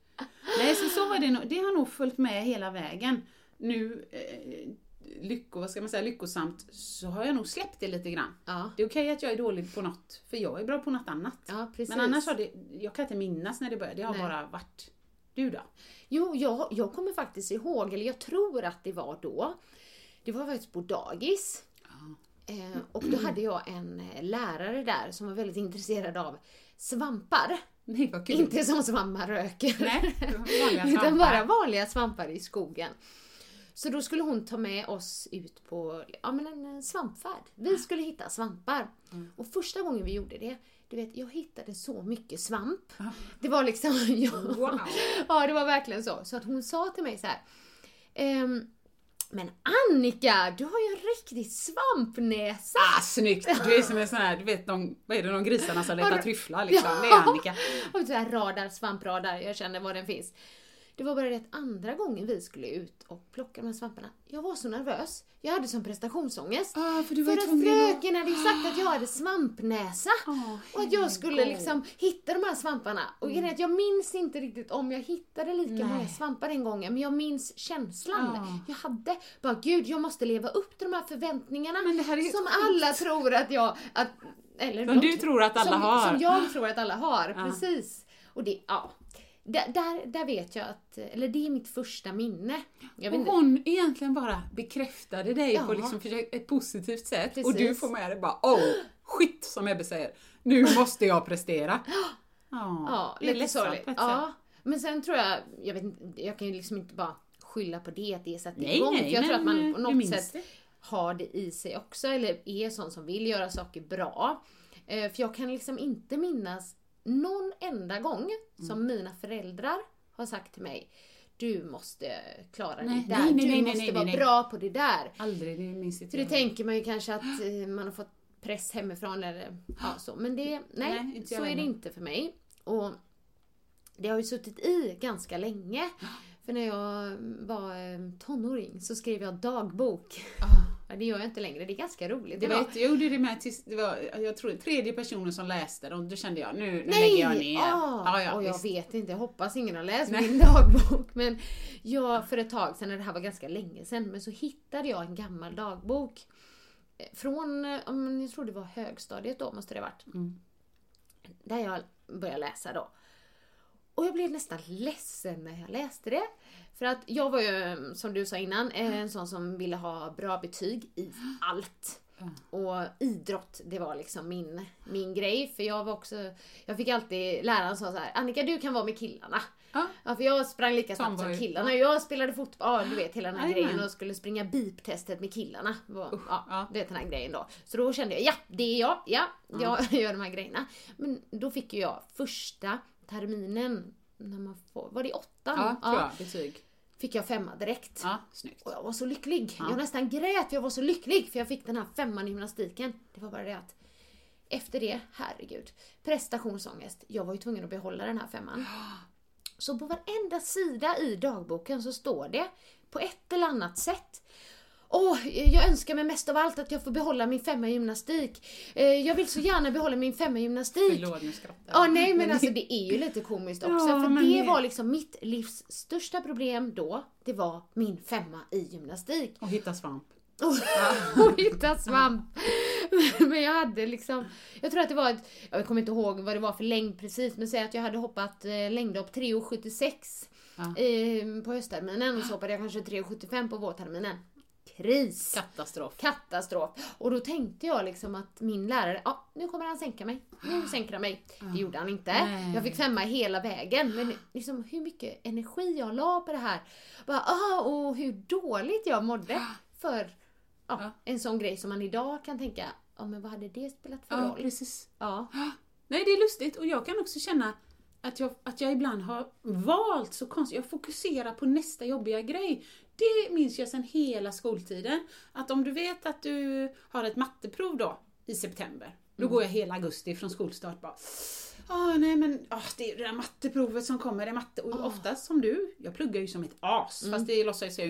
Nej, så, så har det nog, det har nog följt med hela vägen. Nu, eh, lycko, vad ska man säga, lyckosamt, så har jag nog släppt det lite grann. Ja. Det är okej att jag är dålig på något, för jag är bra på något annat. Ja, precis. Men annars har det, jag kan inte minnas när det började, det har Nej. bara varit du då? Jo, jag, jag kommer faktiskt ihåg, eller jag tror att det var då. Det var faktiskt på dagis. Eh, och då hade jag en eh, lärare där som var väldigt intresserad av svampar. Nej. Inte som svampar röker. Nej, Utan bara vanliga svampar i skogen. Så då skulle hon ta med oss ut på ja, men en eh, svampfärd. Vi skulle hitta svampar. Och första gången vi gjorde det, du vet, jag hittade så mycket svamp. Det var liksom... Ja, Wow. ja, det var verkligen så. Så att hon sa till mig så här. ehm, men Annika, du har ju en riktig svampnäsa! Ah, snyggt! Du är som en sån här, du vet de, vad är det, de grisarna som letar tryfflar liksom. Det är Annika. Och så här radar, svampradar, jag känner var den finns. Det var bara det att andra gången vi skulle ut och plocka de här svamparna, jag var så nervös. Jag hade sån prestationsångest. Ah, för du var ju att fröken hade ju sagt att jag hade svampnäsa. Ah, och att jag skulle liksom hitta de här svamparna. Och att jag minns inte riktigt om jag hittade lika många svampar den gången, men jag minns känslan Ah. jag hade. Bara gud, jag måste leva upp till de här förväntningarna här som sjukt. alla tror att jag... Att, eller Som de- du tror att alla som, har. Som jag tror att alla har, precis. Och det, ja. Där, där, där vet jag att, eller det är mitt första minne. Och hon egentligen bara bekräftade dig Ja. på liksom ett positivt sätt. Precis. Och du får med dig bara oh, skit som Ebbe säger. Nu måste jag prestera. Ja, ja, det är lite sorgligt. Ja. Men sen tror jag, jag vet jag kan ju liksom inte bara skylla på det, att det sätter Nej, igång. nej, för jag tror att man på något sätt det. har det i sig också, eller är sån som vill göra saker bra. Eh, för jag kan liksom inte minnas någon enda gång som Mm. mina föräldrar har sagt till mig du måste klara Nej, det där, nej, nej, du nej, måste vara bra på det där. Aldrig, det minns inte För det jag. tänker man ju kanske att eh, man har fått press hemifrån eller ja, så. Men det, nej, så är det inte för mig. Och det har ju suttit i ganska länge. För när jag var eh, tonåring så skrev jag dagbok. Ja, det gör jag inte längre, det är ganska roligt. Ah. Det var, jag gjorde det med tills det var, jag tror tredje personen som läste och då kände jag nu, nu Nej! lägger jag ner. Ah, ja, ja, och jag visst. vet inte, jag hoppas ingen har läst Nej. min dagbok. Men jag, för ett tag sedan, när det här var ganska länge sedan, men så hittade jag en gammal dagbok. eh, Från, eh, om jag tror det var högstadiet då, måste det varit. Mm. Där jag började läsa då. Och jag blev nästan ledsen när jag läste det. För att jag var ju, som du sa innan, eh, en sån som ville ha bra betyg i allt. Och idrott, det var liksom min, min grej. För jag var också, jag fick alltid, läraren sa så här, Annika du kan vara med killarna. Ja. Ja, för jag sprang lika snabbt som killarna. Jag spelade fotboll, ja, du vet hela den här Jajamän. grejen och skulle springa biptestet med killarna. Ja, ja. Du vet den här grejen då. Så då kände jag, ja det är jag, ja, jag gör de här grejerna. Men då fick ju jag första terminen, när man får, var det i åttan? Ja, tror jag. Betyg. Fick jag femma direkt. Ja, snyggt. Och jag var så lycklig. Jag nästan grät jag var så lycklig för jag fick den här femman i gymnastiken. Det var bara det att efter det, herregud, prestationsångest. Jag var ju tvungen att behålla den här femman. Så på varenda sida i dagboken så står det på ett eller annat sätt Åh, jag önskar mig mest av allt att jag får behålla min femma i gymnastik. Eh, Jag vill så gärna behålla min femma i gymnastik. Förlåt, nu skrattar jag. Ja, nej men alltså det är ju lite komiskt också. Ja, för det var liksom mitt livs största problem då. Det var min femma i gymnastik. Och hitta svamp. Och hitta svamp. Men jag hade liksom, jag tror att det var ett, jag kommer inte ihåg vad det var för längd precis, men säg att jag hade hoppat eh, längdhopp 3,76 eh, på höstterminen och så hoppade jag kanske 3,75 på vårterminen. Kris! Katastrof. Katastrof. Och då tänkte jag liksom att min lärare, ja nu kommer han sänka mig. Nu sänker han mig. Det gjorde han inte. Nej. Jag fick femma hela vägen. Men liksom hur mycket energi jag la på det här. Bara, ah, och hur dåligt jag mådde. För ja, Ja. en sån grej som man idag kan tänka, ja men vad hade det spelat för Ja, roll? precis. Ja. Nej, det är lustigt och jag kan också känna att jag, att jag ibland har valt så konstigt, jag fokuserar på nästa jobbiga grej. Det minns jag sedan hela skoltiden. Att om du vet att du har ett matteprov då i september, då går jag hela augusti från skolstart bara Ah, nej men ah, det är det där matteprovet som kommer, det är matte. Och oftast som du, jag pluggar ju som ett as, fast det låtsas jag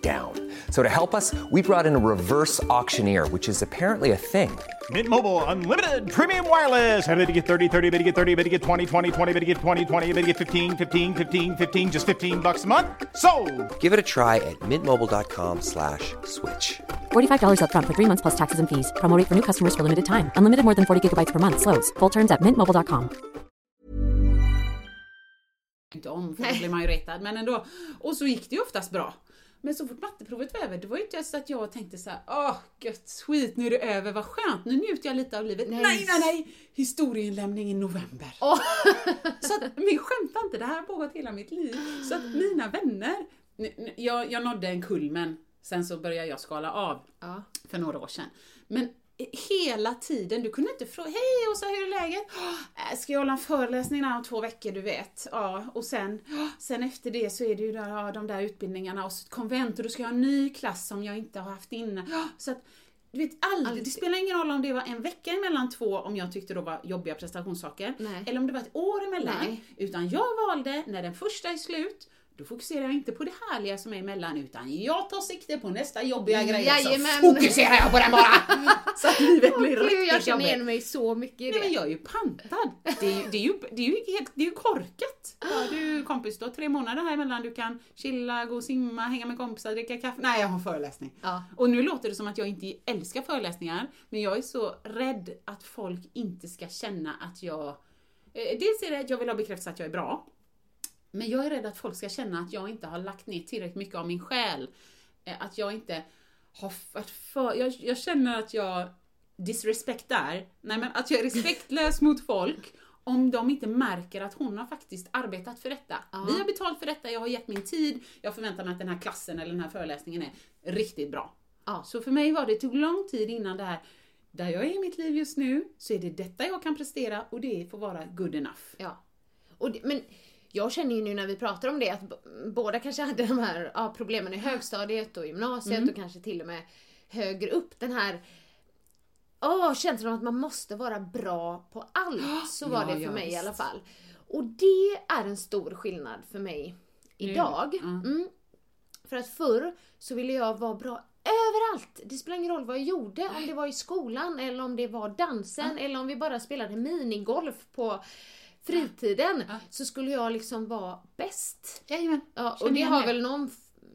down. So to help us, we brought in a reverse auctioneer, which is apparently a thing. Mint Mobile unlimited premium wireless. Ready to get 30, 30, bit to get 30, bit to get 20, 20, 20, bit to get 20, 20, bit to get 15, 15, 15, 15 just 15 bucks a month. So, Give it a try at mintmobile.com slash switch. $45 upfront for three months plus taxes and fees. Promo rate for new customers for limited time. Unlimited more than 40 gigabytes per month. Slows. Full terms at mintmobile.com. inte om för då blir man ju retad. Men ändå. Och så gick det ju oftast bra. Men så fort matteprovet var över, det var ju inte så att jag tänkte så här: åh gött skit, nu är det över, vad skönt, nu njuter jag lite av livet. Nej, nej, nej! nej. Historieinlämning i november. Så att, men jag skämtar inte, det här har pågått hela mitt liv. Så att mina vänner, jag, jag nådde en kulmen, sen så började jag skala av Ja. för några år sedan. Men hela tiden, du kunde inte fråga Hej Åsa, hur är läget? Äh, Ska jag hålla en föreläsning om två veckor, du vet. Ja, och sen, sen efter det så är det ju där, de där utbildningarna och så ett konvent och då ska jag ha en ny klass som jag inte har haft innan. Så att, du vet, aldrig, det spelar ingen roll om det var en vecka emellan två, om jag tyckte då var jobbiga prestationssaker, Nej. eller om det var ett år emellan. Nej. Utan jag valde, när den första är slut, då fokuserar jag inte på det härliga som är emellan, utan jag tar sikte på nästa jobbiga grej och så Jajamän. fokuserar jag på den bara! så att livet blir jag riktigt känner igen mig så mycket i Nej det. men jag är ju pantad. Det är ju, det är ju, det är ju, helt, det är ju korkat. Ja, du kompis, du har tre månader här emellan. Du kan chilla, gå och simma, hänga med kompisar, dricka kaffe. Nej, jag har föreläsning. Ja. Och nu låter det som att jag inte älskar föreläsningar, men jag är så rädd att folk inte ska känna att jag... Eh, dels är det att jag vill ha bekräftelse att jag är bra, men jag är rädd att folk ska känna att jag inte har lagt ner tillräckligt mycket av min själ. Eh, Att jag inte har varit för... Jag, jag känner att jag disrespektar, nej men att jag är respektlös mot folk om de inte märker att hon har faktiskt arbetat för detta. Vi har betalt för detta, jag har gett min tid, jag förväntar mig att den här klassen eller den här föreläsningen är riktigt bra. Ja. Så för mig var det, det tog lång tid innan det här, där jag är i mitt liv just nu, så är det detta jag kan prestera och det får vara good enough. Ja. Och det, men jag känner ju nu när vi pratar om det att båda kanske hade de här ja, problemen i högstadiet och gymnasiet Mm. och kanske till och med högre upp. Den här Åh, känslan av att man måste vara bra på allt. Så var Ja, det för ja, mig i visst. alla fall. Och det är en stor skillnad för mig idag. ja. Mm. För att förr så ville jag vara bra överallt. Det spelar ingen roll vad jag gjorde. Om det var i skolan eller om det var dansen eller om vi bara spelade minigolf på fritiden. Så skulle jag liksom vara bäst. Jajamän, Ja, och det har väl någon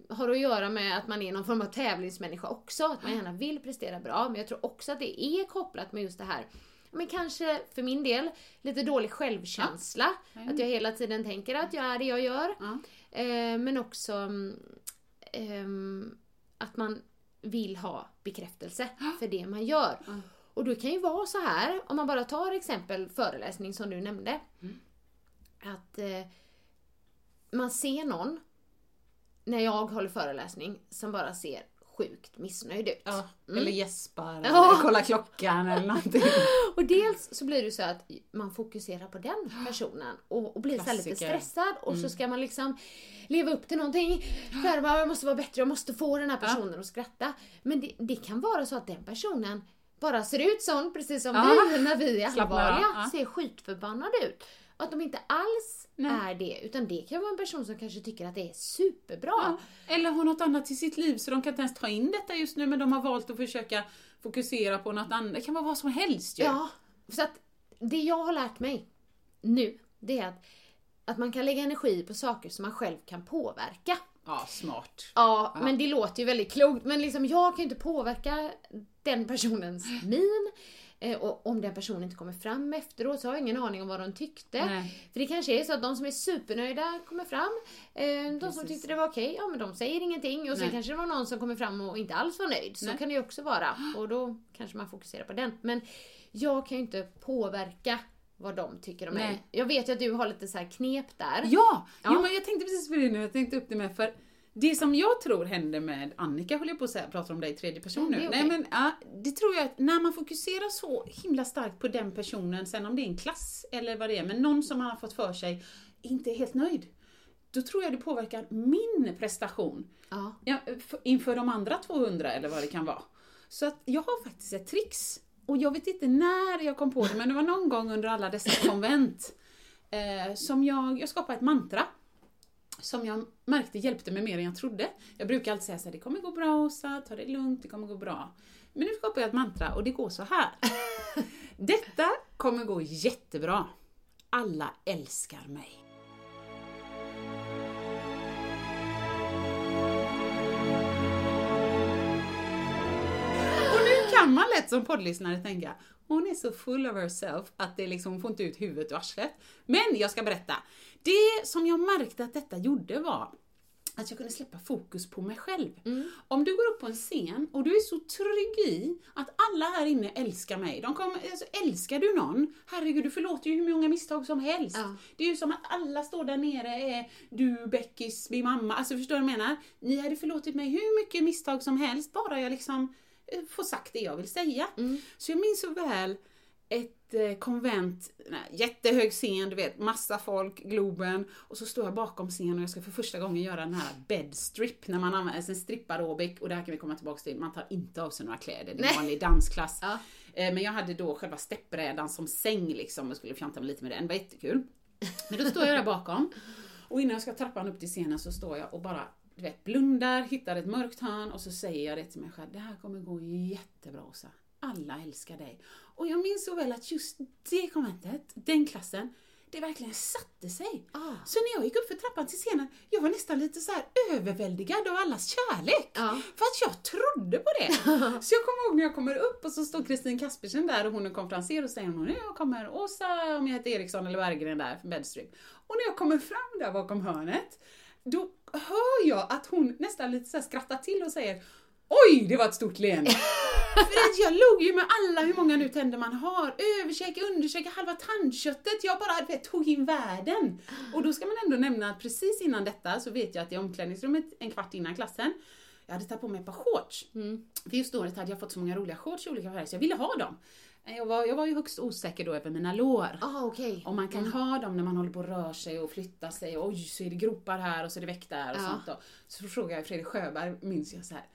har att göra med att man är någon form av tävlingsmänniska också. Att man gärna vill prestera bra. Men jag tror också att det är kopplat med just det här men kanske för min del lite dålig självkänsla. Att jag hela tiden tänker att jag är det jag gör. Eh, men också ehm, att man vill ha bekräftelse för det man gör. Och det kan ju vara så här, om man bara tar exempel föreläsning som du nämnde. Att eh, man ser någon, när jag håller föreläsning, som bara ser sjukt missnöjd ut. Ja, eller gäspar, eller Ja. kolla klockan eller någonting. Och dels så blir det så att man fokuserar på den personen och, och blir så lite stressad och så ska man liksom leva upp till någonting. Jag måste vara bättre, jag måste få den här personen att skratta. Men det, det kan vara så att den personen bara ser ut sån, precis som Ja. vi när vi är allvarliga, ja. ser skitförbannade ut. Och att de inte alls är det, utan det kan vara en person som kanske tycker att det är superbra. Ja. Eller har något annat i sitt liv så de kan inte ens ta in detta just nu men de har valt att försöka fokusera på något annat. Det kan vara vad som helst ju. Ja, så att det jag har lärt mig nu, det är att, att man kan lägga energi på saker som man själv kan påverka. Ja, smart. Ja, men det låter ju väldigt klokt. Men liksom, jag kan ju inte påverka den personens min. Eh, Och om den personen inte kommer fram efteråt så har jag ingen aning om vad de tyckte. Nej. För det kanske är så att de som är supernöjda kommer fram. Eh, De som tyckte det var okej, ja men de säger ingenting. Och sen kanske det var någon som kommer fram och inte alls var nöjd. Så Nej. kan det ju också vara. Och då kanske man fokuserar på den. Men jag kan ju inte påverka vad de tycker om mig. Nej. Jag vet ju att du har lite så här knep där. Ja! Ja. Jo, men jag tänkte precis på det nu, jag tänkte upp det med för det som jag tror händer med Annika, håller jag på att säga, pratar om dig i tredje person nu. är Nej men ja, det tror jag att när man fokuserar så himla starkt på den personen, sen om det är en klass eller vad det är, men någon som man har fått för sig inte är helt nöjd. Då tror jag det påverkar min prestation. Ja. Ja, inför de andra 200 eller vad det kan vara. Så att jag har faktiskt ett trix. Och jag vet inte när jag kom på det, men det var någon gång under alla dessa konvent eh, som jag, jag skapade ett mantra. Som jag märkte hjälpte mig mer än jag trodde. Jag brukar alltid säga så här, det kommer gå bra Åsa, ta det lugnt, det kommer gå bra. Men nu skapar jag ett mantra och det går så här. Detta kommer gå jättebra. Alla älskar mig. Kan man lätt som poddlyssnare tänka, hon är så full of herself att det liksom, får inte ut huvudet ur arslet. Men jag ska berätta. Det som jag märkte att detta gjorde var att jag kunde släppa fokus på mig själv. Om du går upp på en scen och du är så trygg i att alla här inne älskar mig. De kommer, alltså, älskar du någon, herregud du förlåter ju hur många misstag som helst. Ja. Det är ju som att alla står där nere, är du, Beckis, min mamma. Alltså förstår du vad jag menar? Ni hade förlåtit mig hur mycket misstag som helst, bara jag liksom får sagt det jag vill säga. Så jag minns så väl ett eh, konvent, nej, jättehög scen, du vet, massa folk, Globen, och så står jag bakom scenen och jag ska för första gången göra den här bedstrip, när man använder en stripparobic, och det här kan vi komma tillbaka till, man tar inte av sig några kläder, det är en vanlig dansklass. Ja. Eh, Men jag hade då själva steppbrädan som säng liksom, och skulle fjanta mig lite med den, det var jättekul. Men då står jag där bakom, och innan jag ska trappan upp till scenen så står jag och bara du vet, blundar, hittar ett mörkt hörn och så säger jag det till mig själv. Det här kommer gå jättebra Åsa. Alla älskar dig. Och jag minns så väl att just det konventet, den klassen, det verkligen satte sig. Ah. Så när jag gick upp för trappan till scenen, jag var nästan lite så här överväldigad av allas kärlek. Ja. För att jag trodde på det. så jag kommer ihåg när jag kommer upp och så står Kristin Kaspersen där och hon är konferenser och säger hon, nu kommer Åsa, om jag heter Eriksson eller Berggren där för bedstrip. Och när jag kommer fram där bakom hörnet, då hör jag att hon nästan lite så skrattar till och säger Oj, det var ett stort leende! För att jag låg ju med alla hur många nu tänder man har. Överkäke, underkäke, halva tandköttet. Jag bara vet, tog in världen. Och då ska man ändå nämna att precis innan detta så vet jag att i omklädningsrummet en kvart innan klassen jag hade tagit på mig ett par shorts. För just året hade jag fått så många roliga shorts i olika färger så jag ville ha dem. Jag var, jag var ju högst osäker då över mina lår. Ah, okej. Om man kan ha dem när man håller på och rör sig och flyttar sig. Oj, så är det gropar här och så är det väck där och Ja. sånt då. Så frågade jag Fredrik Sjöberg, minns jag så här.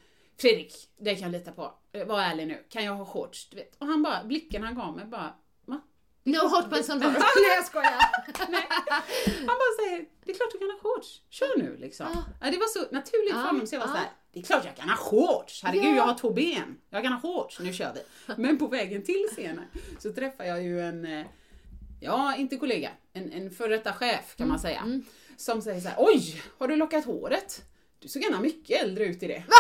Fredrik, det kan jag lita på. Eh, Var ärlig nu. Kan jag ha shorts? Du vet. Och han bara, blicken han gav mig bara, va? No hot pants on. Nej jag skojar. Han bara säger, det är klart du kan ha shorts. Kör nu liksom. Ja. det var så naturligt för Ja, honom så jag var ja. så här, det är klart jag kan ha shorts. Herregud, Ja. jag har två ben. Jag kan ha shorts, nu kör vi. Men på vägen till scenen så träffar jag ju en, eh, ja inte kollega, en, en före detta chef kan man säga. Som säger så här, oj, har du lockat håret? Du såg gärna mycket äldre ut i det. Va?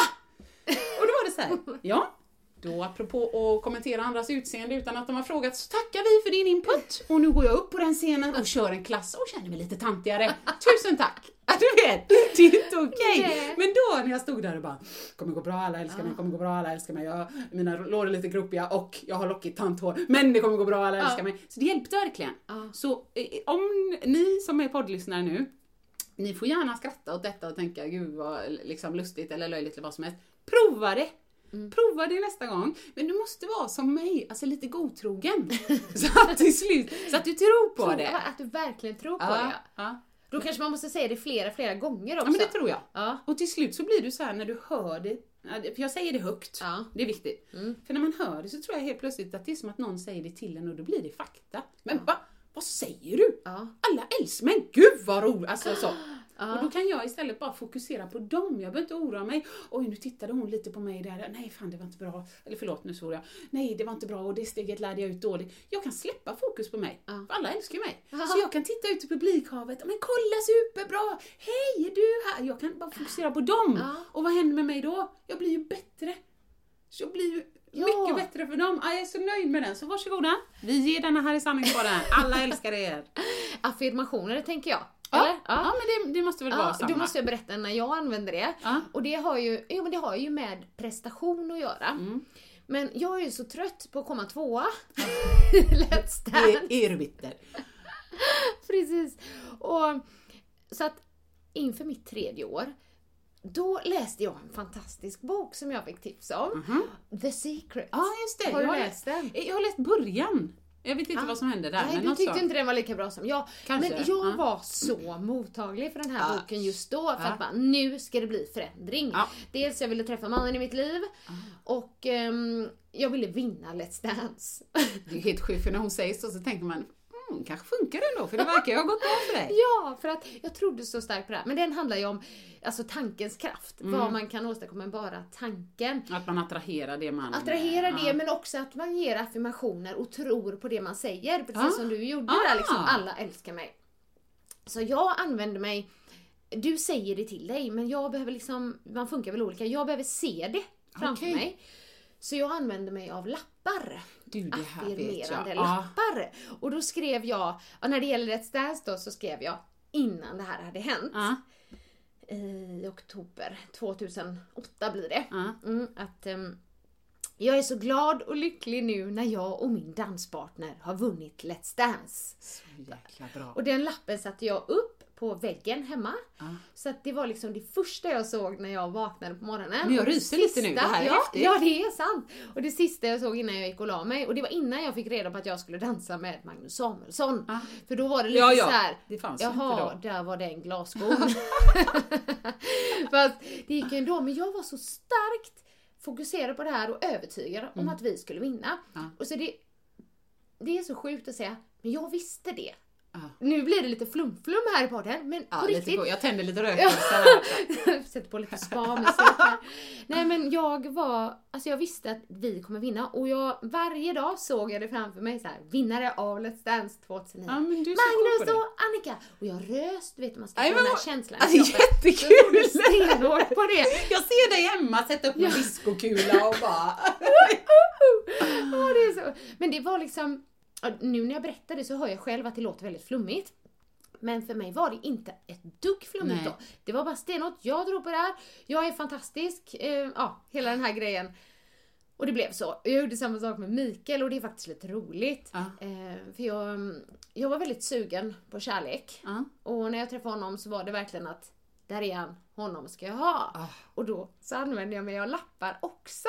Och då var det så här, ja. Då apropå att kommentera andras utseende utan att de har frågat så tackar vi för din input. Och nu går jag upp på den scenen och kör en klass och känner mig lite tantigare. Tusen tack! Du vet, det är inte okej. Nej. Men då när jag stod där och bara, kommer gå bra, alla älskar mig, kommer gå bra, alla älskar mig. Jag, mina lår är lite gropiga och jag har lockigt tanthår. Men det kommer gå bra, alla älskar mig. Så det hjälpte verkligen. Så eh, om ni som är poddlyssnare nu, ni får gärna skratta åt detta och tänka gud vad liksom lustigt eller löjligt eller vad som helst. Prova det! Prova det nästa gång. Men du måste vara som mig, alltså lite godtrogen. så att till slut, så att du tror på Tror- det. Att du verkligen tror på Ja, det. ja. Då kanske man måste säga det flera, flera gånger också. ja, men det tror jag. Ja. Och till slut så blir du så här när du hör det, ja, för jag säger det högt, Ja. det är viktigt. För när man hör det så tror jag helt plötsligt att det är som att någon säger det till en och då blir det fakta. Men va? Vad säger du? Ja. Alla älskar men gud vad roligt! Alltså, så. Och då kan jag istället bara fokusera på dem. Jag behöver inte oroa mig. Oj, nu tittade hon lite på mig där. Nej, fan det var inte bra. Eller förlåt, nu svor jag. Nej, det var inte bra och det steget lärde jag ut dåligt. Jag kan släppa fokus på mig. För alla älskar ju mig. Så jag kan titta ut i publikhavet. Men kolla superbra! Hej, är du här? Jag kan bara fokusera på dem. Och vad händer med mig då? Jag blir ju bättre. Så jag blir ju Ja. mycket bättre för dem. Ah, jag är så nöjd med den. Så varsågoda. Vi ger denna här i sanningspodden. Alla älskar er. Affirmationer tänker jag. Ja, Eller? ja. men det, det måste väl vara Ja, samma? då måste jag berätta när jag använder det. Ja. Och det har ju, jo, men det har ju med prestation att göra. Mm. Men jag är ju så trött på att komma tvåa. Let's Dance. Är, är du bitter? Precis. Och, så att inför mitt tredje år, då läste jag en fantastisk bok som jag fick tips om. The Secret. Ja, just det. Har du jag läst den? Jag har läst början. Jag vet inte Ah. vad som hände där. Nej, men du något tyckte så. inte den var lika bra som jag. Kanske, Men jag ja. var så mottaglig för den här Ja. boken just då. För att bara, nu ska det bli förändring. Ja. Dels jag ville träffa mannen i mitt liv och ehm, jag ville vinna Let's Dance. Det är helt sjukt för när hon säger så så tänker man mm, kanske funkar det ändå för det verkar ju ha gått bra för dig. ja, för att jag trodde så starkt på det här. Men den handlar ju om alltså, tankens kraft. Mm. Vad man kan åstadkomma med bara tanken. Att man attraherar det man... Attrahera det Ja. men också att man ger affirmationer och tror på det man säger. Precis Ah. som du gjorde Ah. där liksom, alla älskar mig. Så jag använder mig, du säger det till dig men jag behöver liksom, man funkar väl olika, jag behöver se det framför Okej. mig. Så jag använde mig av lappar. Du, det här vet jag. Affirmerande Ja. lappar. Och då skrev jag, ja, när det gäller Let's Dance då, så skrev jag innan det här hade hänt. Ja. I oktober 2008 blir det. Ja. Mm, att ehm, jag är så glad och lycklig nu när jag och min danspartner har vunnit Let's Dance. Så jäkla bra. Och den lappen satte jag upp på väggen hemma. Ja. Så att det var liksom det första jag såg när jag vaknade på morgonen. Men jag ryser lite nu, det här är ja, häftigt. Ja, det är sant. Och det sista jag såg innan jag gick och la mig, och det var innan jag fick reda på att jag skulle dansa med Magnus Samuelsson. Ja. För då var det lite Ja, ja. så här. Det fanns ju inte Jaha, då. där var den glasskon. Fast det gick ju ändå, men jag var så starkt fokuserad på det här och övertygad om att vi skulle vinna. Mm. Ja. Och så det, det är så sjukt att säga, men jag visste det. Ja. Nu blir det lite flum-flum här i podden, men Ja, på riktigt. Jag tänder lite Ja. här. Sätter på lite här. Nej men jag var, alltså jag visste att vi kommer vinna och jag, varje dag såg jag det framför mig så här, vinnare av Let's Dance 2009. Ja, men du är så cool på Magnus och Annika! Och jag röst, du vet man ska få den här känslan. Alltså, jättekul! Jag på det. Jag ser dig hemma sätta upp en diskokula och bara... Ja, det är så. Men det var liksom, ja, nu när jag berättar det så hör jag själv att det låter väldigt flummigt. Men för mig var det inte ett dugg flummigt då. Det var bara stenhårt, jag tror på det här, jag är fantastisk, eh, ja, hela den här grejen. Och det blev så. Jag gjorde samma sak med Mikael och det är faktiskt lite roligt. Ja. Eh, för jag, mm, jag var väldigt sugen på kärlek. Ja. Och när jag träffade honom så var det verkligen att, där är han, honom ska jag ha. Ah. Och då så använde jag mig av lappar också.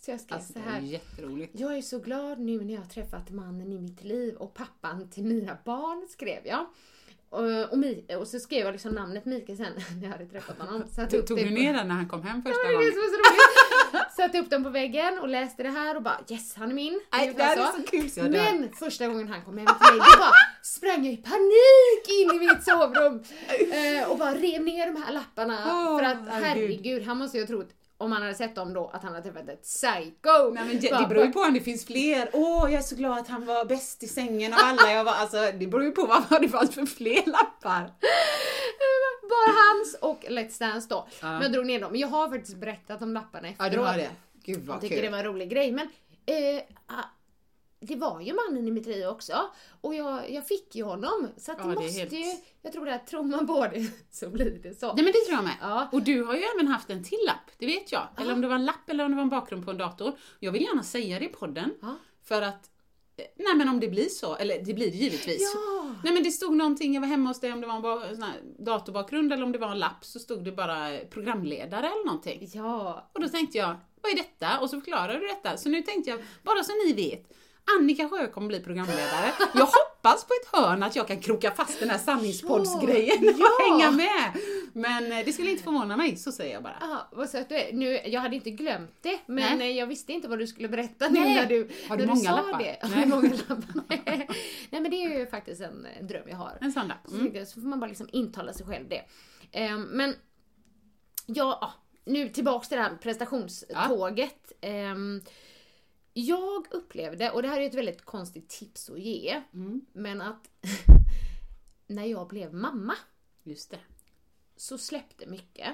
Så jag skrev Alltså, så det är här. jätteroligt. Jag är så glad nu när jag har träffat mannen i mitt liv och pappan till mina barn, skrev jag. Och, och, Mi- och så skrev jag liksom namnet Mikael sen när jag hade träffat honom. Satte upp Tog du ner den när han kom hem första gången? det är så roligt. Satte upp den på väggen och läste det här och bara yes, han är min. Ungefär det här är så kul så jag dör. Men första gången han kom hem till mig, då bara sprang jag i panik in i mitt sovrum. Eh, och bara rev ner de här lapparna. Åh, för att herregud, han måste ju ha trott om han hade sett dem då att han hade träffat ett psycho. Nej, men det, det beror ju på om det finns fler. Åh, jag är så glad att han var bäst i sängen av alla. Jag var, alltså, det beror ju på vad, det fanns för fler lappar. Bara hans och Let's Dance då. Ja. Men jag drog ner dem. Men jag har faktiskt berättat om lapparna Ja, efteråt. du har det. Gud vad Jag tycker kul. det var en rolig grej. Men eh, ah, det var ju mannen i mitt liv också. Och jag, jag fick ju honom. Så att Ja, det det måste helt- ju... Jag tror att tror man på det så blir det så. Nej men det tror jag med. Ja. Och du har ju även haft en till lapp, det vet jag. Eller om det var en lapp eller om det var en bakgrund på en dator. Jag vill gärna säga det i podden. För att, eh, nej men om det blir så, eller det blir det givetvis. Ja. Nej men det stod någonting, jag var hemma hos dig, om det var en sån här datorbakgrund eller om det var en lapp så stod det bara programledare eller någonting. Ja. Och då tänkte jag, vad är detta? Och så förklarade du detta. Så nu tänkte jag, bara så ni vet, Annika Sjö kommer bli programledare. Jag hoppas på ett hörn att jag kan kroka fast den här sanningspoddsgrejen Ja, och ja. hänga med. Men eh, det skulle inte förvåna mig, så säger jag bara. Ah, vad söt du är. Nu, jag hade inte glömt det, men Nej. eh, jag visste inte vad du skulle berätta nu Nej. när du, Har du när många sa lappar? det. Har du många lappar? Nej. Nej men det är ju faktiskt en, en dröm jag har. En sån lapp. Så, Mm. så får man bara liksom intala sig själv det. Ehm, men, ja, ah, nu tillbaks till det här prestationståget. Ehm, jag upplevde, och det här är ett väldigt konstigt tips att ge, Mm. men att när jag blev mamma Just det. så släppte mycket.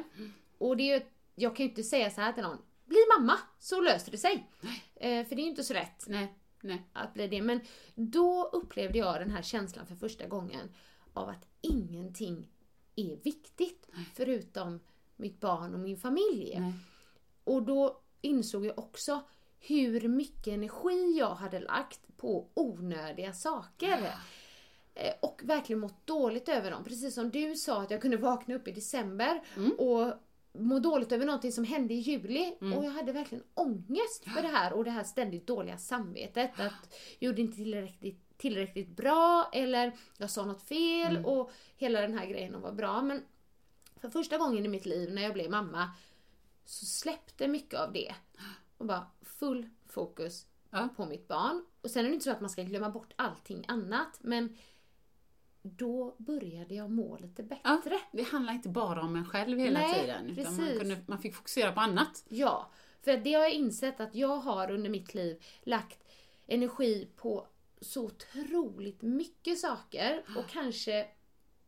Och det är jag kan ju inte säga så här till någon, bli mamma så löser det sig. Eh, för det är ju inte så lätt Nej, nej. att bli det. Men då upplevde jag den här känslan för första gången av att ingenting är viktigt förutom mitt barn och min familj. Nej. Och då insåg jag också hur mycket energi jag hade lagt på onödiga saker. Eh, Och verkligen mått dåligt över dem. Precis som du sa att jag kunde vakna upp i december och må dåligt över någonting som hände i juli. Och jag hade verkligen ångest för det här och det här ständigt dåliga samvetet. Att jag gjorde inte tillräckligt, tillräckligt bra eller jag sa något fel och hela den här grejen var bra. Men för första gången i mitt liv när jag blev mamma så släppte mycket av det. Och bara full fokus Ja. på mitt barn. Och sen är det inte så att man ska glömma bort allting annat men då började jag må lite Ja, bättre. det handlar inte bara om en själv hela Nej, tiden. Utan man, kunde, man fick fokusera på annat. Ja, för det har jag insett att jag har under mitt liv lagt energi på så otroligt mycket saker och kanske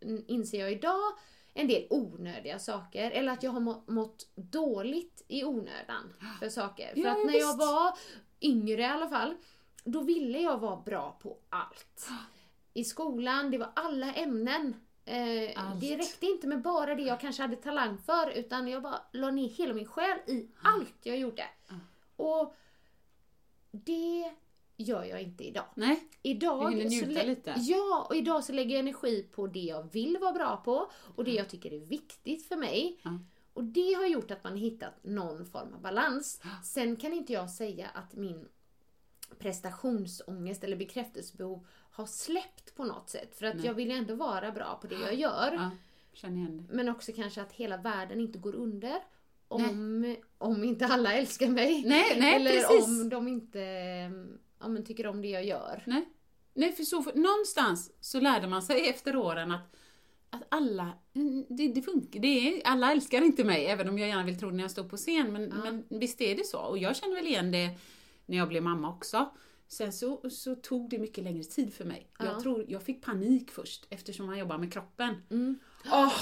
mm, inser jag idag en del onödiga saker. Eller att jag har må- mått dåligt i onödan för saker. För Ja, att ja, när jag visst. var yngre i alla fall, då ville jag vara bra på allt. I skolan, det var alla ämnen. Eh, Allt. det räckte inte med bara det jag kanske hade talang för utan jag bara la ner hela min själ i allt jag gjorde. Och det gör jag inte idag. Nej. Idag Du hinner njuta lite. Ja, och idag så lägger jag energi på det jag vill vara bra på och det jag tycker är viktigt för mig. Ja. Och det har gjort att man hittat någon form av balans. Sen kan inte jag säga att min prestationsångest eller bekräftelsebehov har släppt på något sätt. För att jag vill ju ändå vara bra på det jag gör. Ja, känner igen det. Men också kanske att hela världen inte går under. Om, om inte alla älskar mig. Nej, nej, Eller precis. om de inte ja, men tycker om det jag gör. Nej. Nej, för så, för, någonstans så lärde man sig efter åren att, att alla, mm, det, det funkar, det är, alla älskar inte mig, även om jag gärna vill tro det när jag står på scen, men, men visst är det så. Och jag känner väl igen det när jag blev mamma också. Sen så, så tog det mycket längre tid för mig. Jag tror, jag fick panik först eftersom man jobbar med kroppen. Åh,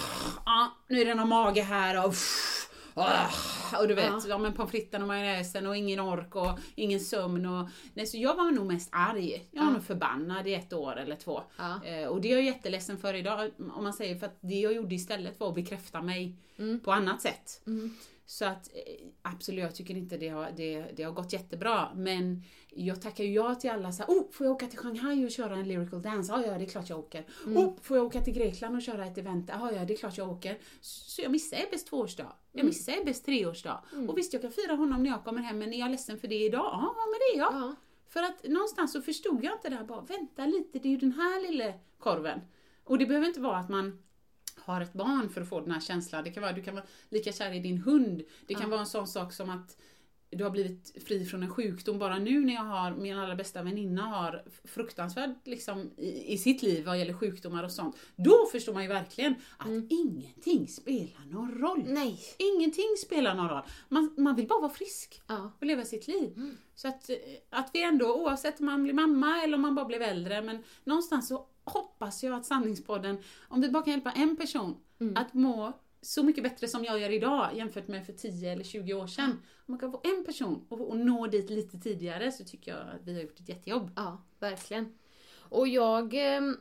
ja, nu är det någon mage här och uff, åh, och du vet, ja. men pommes fritesen och majonnäsen och ingen ork och ingen sömn och... Nej, så jag var nog mest arg. Jag var nog förbannad i ett år eller två. Ja. Eh, och det är jag jätteledsen för idag, om man säger för att det jag gjorde istället var att bekräfta mig på annat sätt. Så att eh, absolut, jag tycker inte det har, det, det har gått jättebra. Men jag tackar ju ja till alla så här, oh, får jag åka till Shanghai och köra en lyrical dance? Ja, ja, det är klart jag åker. Oh, får jag åka till Grekland och köra ett event? Ja, ja, det är klart jag åker. Så jag missar Ebbes tvåårsdag. Jag missar Ebbes treårsdag. Och visst, jag kan fira honom när jag kommer hem, men är jag ledsen för det idag? Ja, men det är jag. Ja. För att någonstans så förstod jag inte det här bara, vänta lite, det är ju den här lilla korven. Och det behöver inte vara att man har ett barn för att få den här känslan. Det kan vara, du kan vara lika kär i din hund. Det kan vara en sån sak som att du har blivit fri från en sjukdom. Bara nu när jag har, min allra bästa väninna har fruktansvärd liksom, i, i sitt liv vad gäller sjukdomar och sånt. Då förstår man ju verkligen att ingenting spelar någon roll. Nej. Ingenting spelar någon roll. Man, man vill bara vara frisk Ja. och leva sitt liv. Så att, eh, att vi ändå, oavsett om man blir mamma eller om man bara blev äldre, men någonstans så hoppas jag att Sanningspodden, om vi bara kan hjälpa en person att må så mycket bättre som jag gör idag jämfört med för 10 eller 20 år sedan. Om man kan få en person och, och nå dit lite tidigare så tycker jag att vi har gjort ett jättejobb. Ja, verkligen. Och jag, ehm,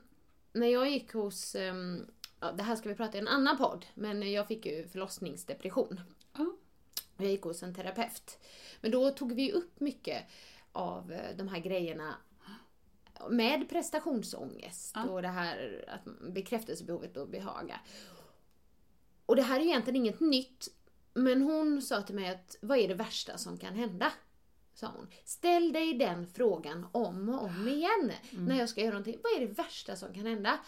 när jag gick hos, ehm, ja, det här ska vi prata i en annan podd, men jag fick ju förlossningsdepression. Ja. Jag gick hos en terapeut. Men då tog vi upp mycket av eh, de här grejerna med prestationsångest och det här att bekräftelsebehovet och behaga. Och det här är egentligen inget nytt, men hon sa till mig att vad är det värsta som kan hända? Sa hon. Ställ dig den frågan om och om igen när jag ska göra någonting. Vad är det värsta som kan hända?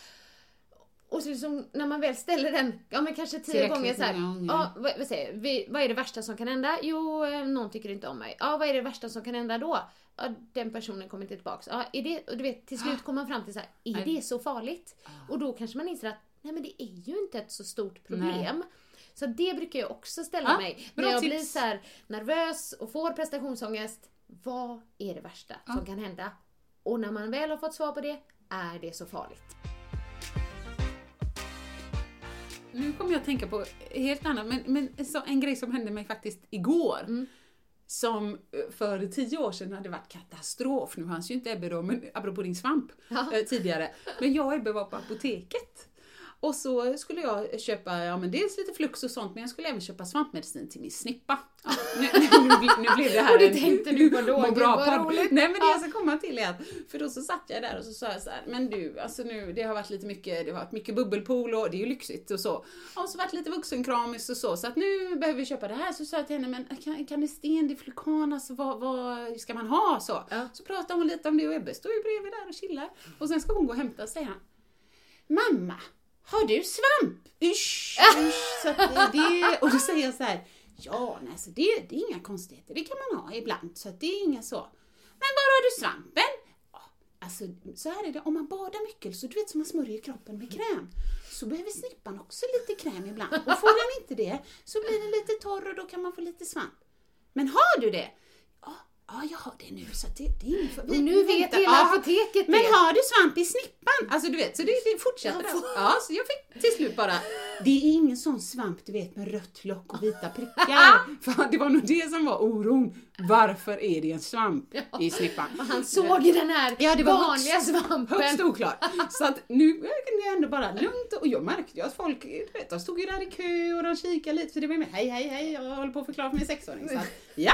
Och så liksom, när man väl ställer den, ja men kanske tio Tillräckligt gånger så här, gånger. ja, vad, vad, säger, vi, vad är det värsta som kan hända? Jo, eh, någon tycker inte om mig. Ja, vad är det värsta som kan hända då? Ja, den personen kommer inte tillbaks. Ja, är det, och du vet, till slut kommer man fram till så här, är det så farligt? Och då kanske man inser att, nej men det är ju inte ett så stort problem. Så det brukar jag också ställa Ja, mig. När jag tips. blir så nervös och får prestationsångest, vad är det värsta som kan hända? Och när man väl har fått svar på det, är det så farligt? Nu kommer jag att tänka på helt annat, men, men så en grej som hände mig faktiskt igår. Som eh, för tio år sedan hade varit katastrof. Nu fanns ju inte Ebbe då, men apropå din svamp eh, tidigare. Men jag och Ebbe var på apoteket. Och så skulle jag köpa, ja men dels lite flux och sånt, men jag skulle även köpa svampmedicin till min snippa. Ja, nu, nu, nu, ble- nu blev det här Och det en- tänkte du på då, bra vad roligt. Nej men det Ja. jag ska komma till är att, för då så satt jag där och så sa jag så här, men du, alltså nu, det har varit lite mycket, det har varit mycket bubbelpool och det är ju lyxigt och så. Och så varit lite vuxenkramis och så, så att nu behöver vi köpa det här. Så sa jag till henne, men kan, kan det sten, diflukan, alltså vad, vad ska man ha? Så, så pratade hon lite om det och Ebbe står ju bredvid där och chillar. Och sen ska hon gå och hämta, säger han. Mamma, har du svamp? Usch, usch. Så det, och då säger jag så här, ja, nej, så det, det är inga konstigheter, det kan man ha ibland, så det är inga så. Men var har du svampen? Alltså, så här är det, om man badar mycket, så du vet som man smörjer kroppen med kräm, så behöver snippan också lite kräm ibland. Och får den inte det, så blir den lite torr och då kan man få lite svamp. Men har du det? Ja, Ja, jag har det nu så det, det är inför. Och nu vet hela Ja, apoteket Men det. har du svamp i snippan? Alltså du vet, så det, det fortsätter. Där. Ja, så jag fick till slut bara, det är ingen sån svamp du vet med rött lock och vita prickar. För det var nog det som var oron. Varför är det en svamp i snippan? Och han såg ju den här Ja, det var vanliga högst- svampen. Högst oklart. Så att nu kunde jag ändå bara lugnt och jag märkte ju att folk, du vet, de stod ju där i kö och de kikade lite för det var med hej hej hej, jag håller på att förklara för min sexåring. Så att, ja.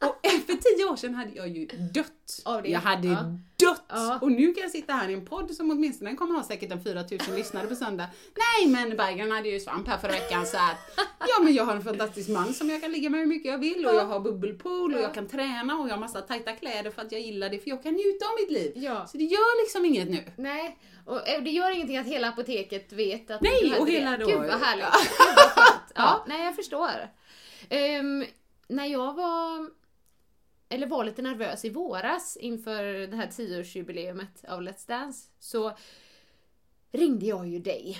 Och för tio år sedan hade jag ju dött. Av det? Jag hade Ja. dött! Ja. Och nu kan jag sitta här i en podd som åtminstone kommer ha säkert en 4000 lyssnare på söndag. Nej men Berggren hade ju svamp här förra veckan så att ja men jag har en fantastisk man som jag kan ligga med hur mycket jag vill och jag har bubbelpool och jag kan träna och jag har massa tajta kläder för att jag gillar det för jag kan njuta av mitt liv. Ja. Så det gör liksom inget nu. Nej, och eh, det gör ingenting att hela apoteket vet att Nej, och hela det. då- Gud vad härligt. Ja. Gud vad. Ja, Ja. nej jag förstår. Ehm, när jag var, eller var lite nervös i våras inför det här 10-årsjubileumet av Let's Dance så ringde jag ju dig.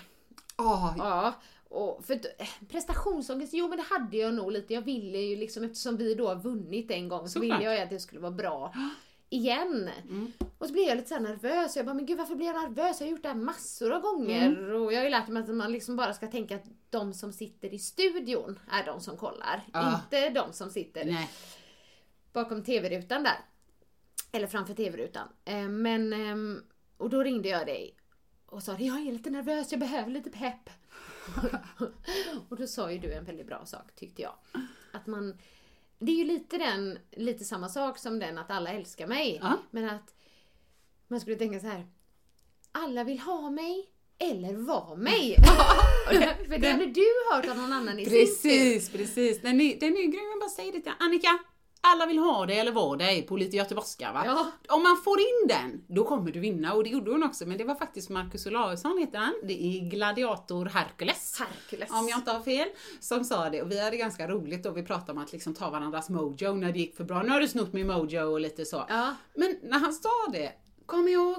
Ah, Ja, och för eh, prestationsångest, jo men det hade jag nog lite. Jag ville ju liksom, eftersom vi då har vunnit en gång så Såklart. ville jag ju att det skulle vara bra igen. Och så blev jag lite så nervös. Jag bara, men gud varför blir jag nervös? Jag har gjort det här massor av gånger. Och jag har ju lärt mig att man liksom bara ska tänka att de som sitter i studion är de som kollar. Ja. Inte de som sitter nej. bakom tv-rutan där. Eller framför tv-rutan. Eh, Men, ehm, och då ringde jag dig och sa jag är lite nervös, jag behöver lite pepp. och då sa ju du en väldigt bra sak tyckte jag. Att man, det är ju lite den, lite samma sak som den att alla älskar mig. Ja. Men att man skulle tänka så här. Alla vill ha mig eller vara mig. För det hade du hört av någon annan i sin tur. Precis, precis. Den är, den är ju grym, jag bara säger det till Annika. Alla vill ha dig eller vara dig på lite göteborgska va? Ja. Om man får in den, då kommer du vinna och det gjorde hon också. Men det var faktiskt Marcus Olausson heter han. Det är Gladiator Hercules. Hercules. Om jag inte har fel, som sa det. Och vi hade ganska roligt då vi pratade om att liksom ta varandras mojo när det gick för bra. Nu har du snott min mojo och lite så. Ja. Men när han sa det, kom ihåg,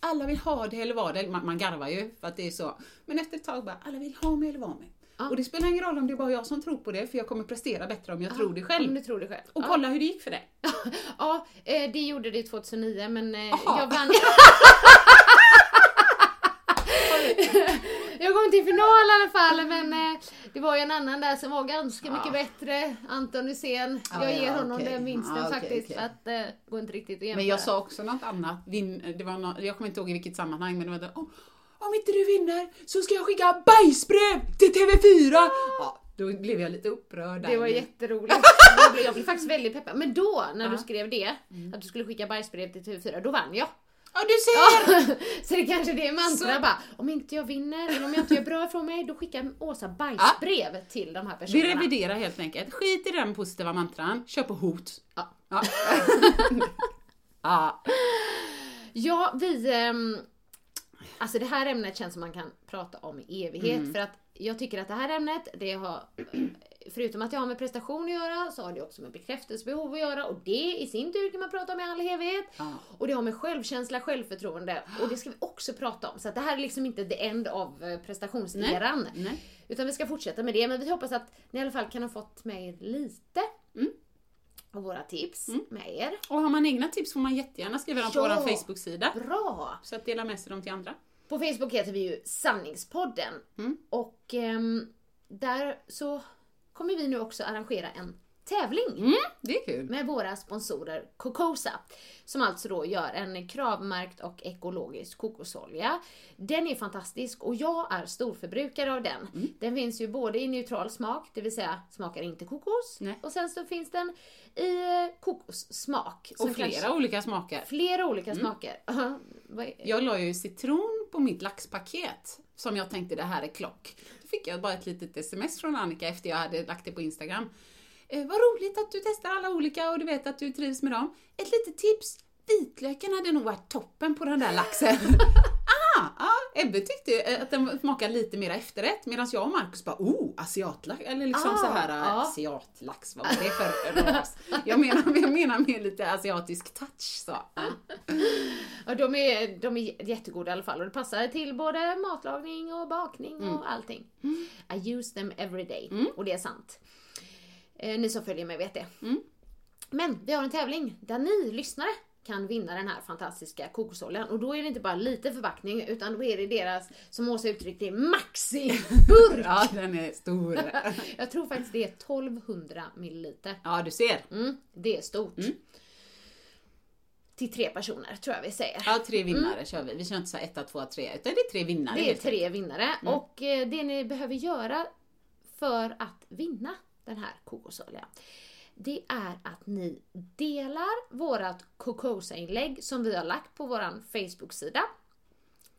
alla vill ha det eller vara det. Man, man garvar ju för att det är så. Men efter ett tag bara, alla vill ha mig eller vara mig. Och det spelar ingen roll om det är bara jag som tror på det, för jag kommer prestera bättre om jag tror det själv. Om du tror det själv. Och Ja. kolla hur det gick för dig. Ja, eh, det gjorde det 2009 men eh, Aha. jag vann. jag kom till final i alla fall men eh, det var ju en annan där som var ganska mycket bättre. Anton Hysén. Ja, jag ger honom okej. den vinsten okej, faktiskt för att det går inte riktigt att jämföra. Men jag sa också något annat. Vin, det var nå jag kommer inte ihåg i vilket sammanhang, men det var det, "Om- om inte du vinner så ska jag skicka bajsbrev till TV4! Ja, då blev jag lite upprörd. Det var jätteroligt. Jag blev, faktiskt väldigt peppad. Men då, när du skrev det, Mm. att du skulle skicka bajsbrev till TV4, då vann jag. Ja, du ser! så det kanske det är mantra Så- bara, om inte jag vinner eller om jag inte gör bra ifrån mig, då skickar Åsa bajsbrev till de här Vi personerna. reviderar helt enkelt. Skit i den positiva mantran, kör på hot. Ja. Ja. ja. Ja, vi... ehm, alltså det här ämnet känns som man kan prata om i evighet. Mm. För att jag tycker att det här ämnet, det har... Förutom att det har med prestation att göra, så har det också med bekräftelsebehov att göra. Och det i sin tur kan man prata om i all evighet. Ja. Och det har med självkänsla, självförtroende. Och det ska vi också prata om. Så det här är liksom inte the end av eh, prestationseran. Nej, nej. Utan vi ska fortsätta med det. Men vi hoppas att ni i alla fall kan ha fått med er lite Mm. av våra tips med er. Och har man egna tips får man jättegärna skriva dem på Ja. vår Facebook-sida. Bra! Så att dela med sig dem till andra. På Facebook heter vi ju Sanningspodden. Och ehm, där så kommer vi nu också arrangera en tävling Mm, det är kul. med våra sponsorer Cocosa. Som alltså då gör en kravmärkt och ekologisk kokosolja. Den är fantastisk och jag är storförbrukare av den. Mm. Den finns ju både i neutral smak, det vill säga smakar inte kokos. Nej. Och sen så finns den i kokossmak. Och flera kanske- olika smaker. flera olika smaker. Vad är- Jag la ju citron på mitt laxpaket som jag tänkte det här är klock. Då fick jag bara ett litet sms från Annika efter jag hade lagt det på Instagram. Eh, vad roligt att du testar alla olika och du vet att du trivs med dem. Ett litet tips. Vitlöken hade nog varit toppen på den där laxen. ah, ah, Ebbe tyckte eh, att den smakade lite mer efterrätt medan jag och Markus bara oh, asiatlax. Eller liksom Ah, så här ja. äh, asiatlax, vad var det för ras? Jag menar, jag menar mer lite asiatisk touch så. Ja. De är, de är jättegoda i alla fall och det passar till både matlagning och bakning och allting. I use them every day och det är sant. Eh, ni som följer mig vet det. Men vi har en tävling där ni lyssnare kan vinna den här fantastiska kokosoljan. Och då är det inte bara lite förpackning utan då är det deras, som Åsa uttryckte det, maxi-burk! Ja, den är stor. Jag tror faktiskt det är 1200 milliliter. Ja, du ser. Mm, det är stort. Till tre personer tror jag vi säger. Ja, tre vinnare kör vi. Vi kör inte så här etta, tvåa, tre, utan det är tre vinnare. Det är tre vinnare och eh, det ni behöver göra för att vinna den här kokosoljan det är att ni delar vårat Cocosa-inlägg som vi har lagt på våran Facebook-sida,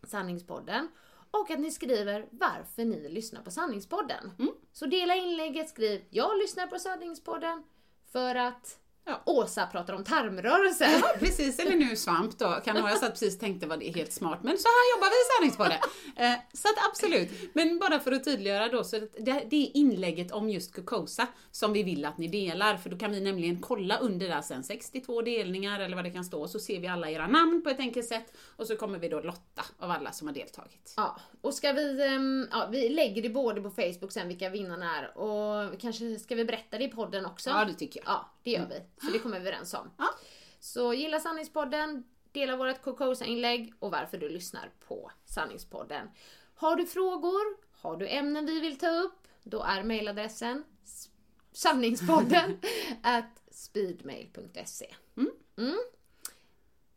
Sanningspodden, och att ni skriver varför ni lyssnar på Sanningspodden. Så dela inlägget, skriv “Jag lyssnar på Sanningspodden för att Ja. Åsa pratar om tarmrörelse”. Ja, precis. Eller nu svamp då. Kan ha jag satt precis tänkte vad det är helt smart. Men så här jobbar vi i Sanningspodden. Eh, så att absolut. Men bara för att tydliggöra då, så att det, det är inlägget om just Cocosa som vi vill att ni delar. För då kan vi nämligen kolla under där sen 62 delningar eller vad det kan stå. Så ser vi alla era namn på ett enkelt sätt. Och så kommer vi då lotta av alla som har deltagit. Ja, och ska vi, ehm, ja, vi lägger det både på Facebook sen vilka vinnarna är och kanske ska vi berätta det i podden också? Ja, det tycker jag. Ja, det gör vi. Så det kommer vi överens om. Ja. Så gilla Sanningspodden, dela vårt Cocosa-inlägg och varför du lyssnar på Sanningspodden. Har du frågor, har du ämnen vi vill ta upp, då är mejladressen sanningspodden at speedmail.se. Mm.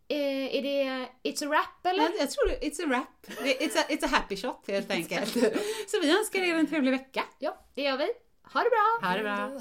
Eh, är det It's a wrap eller? Jag, jag tror det, it's a wrap. It's a, it's a happy shot helt enkelt. Så vi önskar er en trevlig vecka. Ja, det gör vi. Ha det bra! Ha det bra.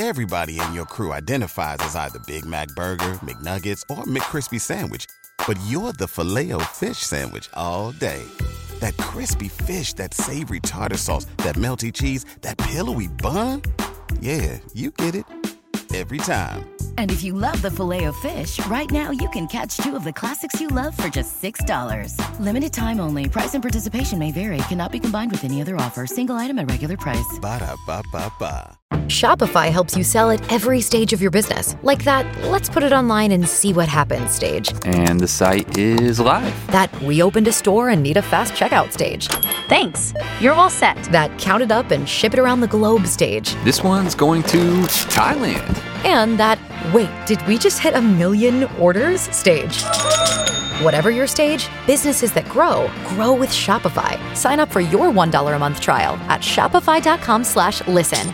Everybody in your crew identifies as either Big Mac Burger, McNuggets, or McCrispy Sandwich. But you're the filet fish Sandwich all day. That crispy fish, that savory tartar sauce, that melty cheese, that pillowy bun. Yeah, you get it. Every time. And if you love the filet of fish, right now you can catch two of the classics you love for just $6. Limited time only. Price and participation may vary. Cannot be combined with any other offer. Single item at regular price. Ba-da-ba-ba-ba. Shopify helps you sell at every stage of your business. Like that, let's put it online and see what happens stage. And the site is live. That we opened a store and need a fast checkout stage. Thanks. You're all set. That count it up and ship it around the globe stage. This one's going to Thailand. And that, wait, did we just hit a million orders stage? Whatever your stage, businesses that grow grow with Shopify. Sign up for your $1 a month trial at shopify.com slash listen.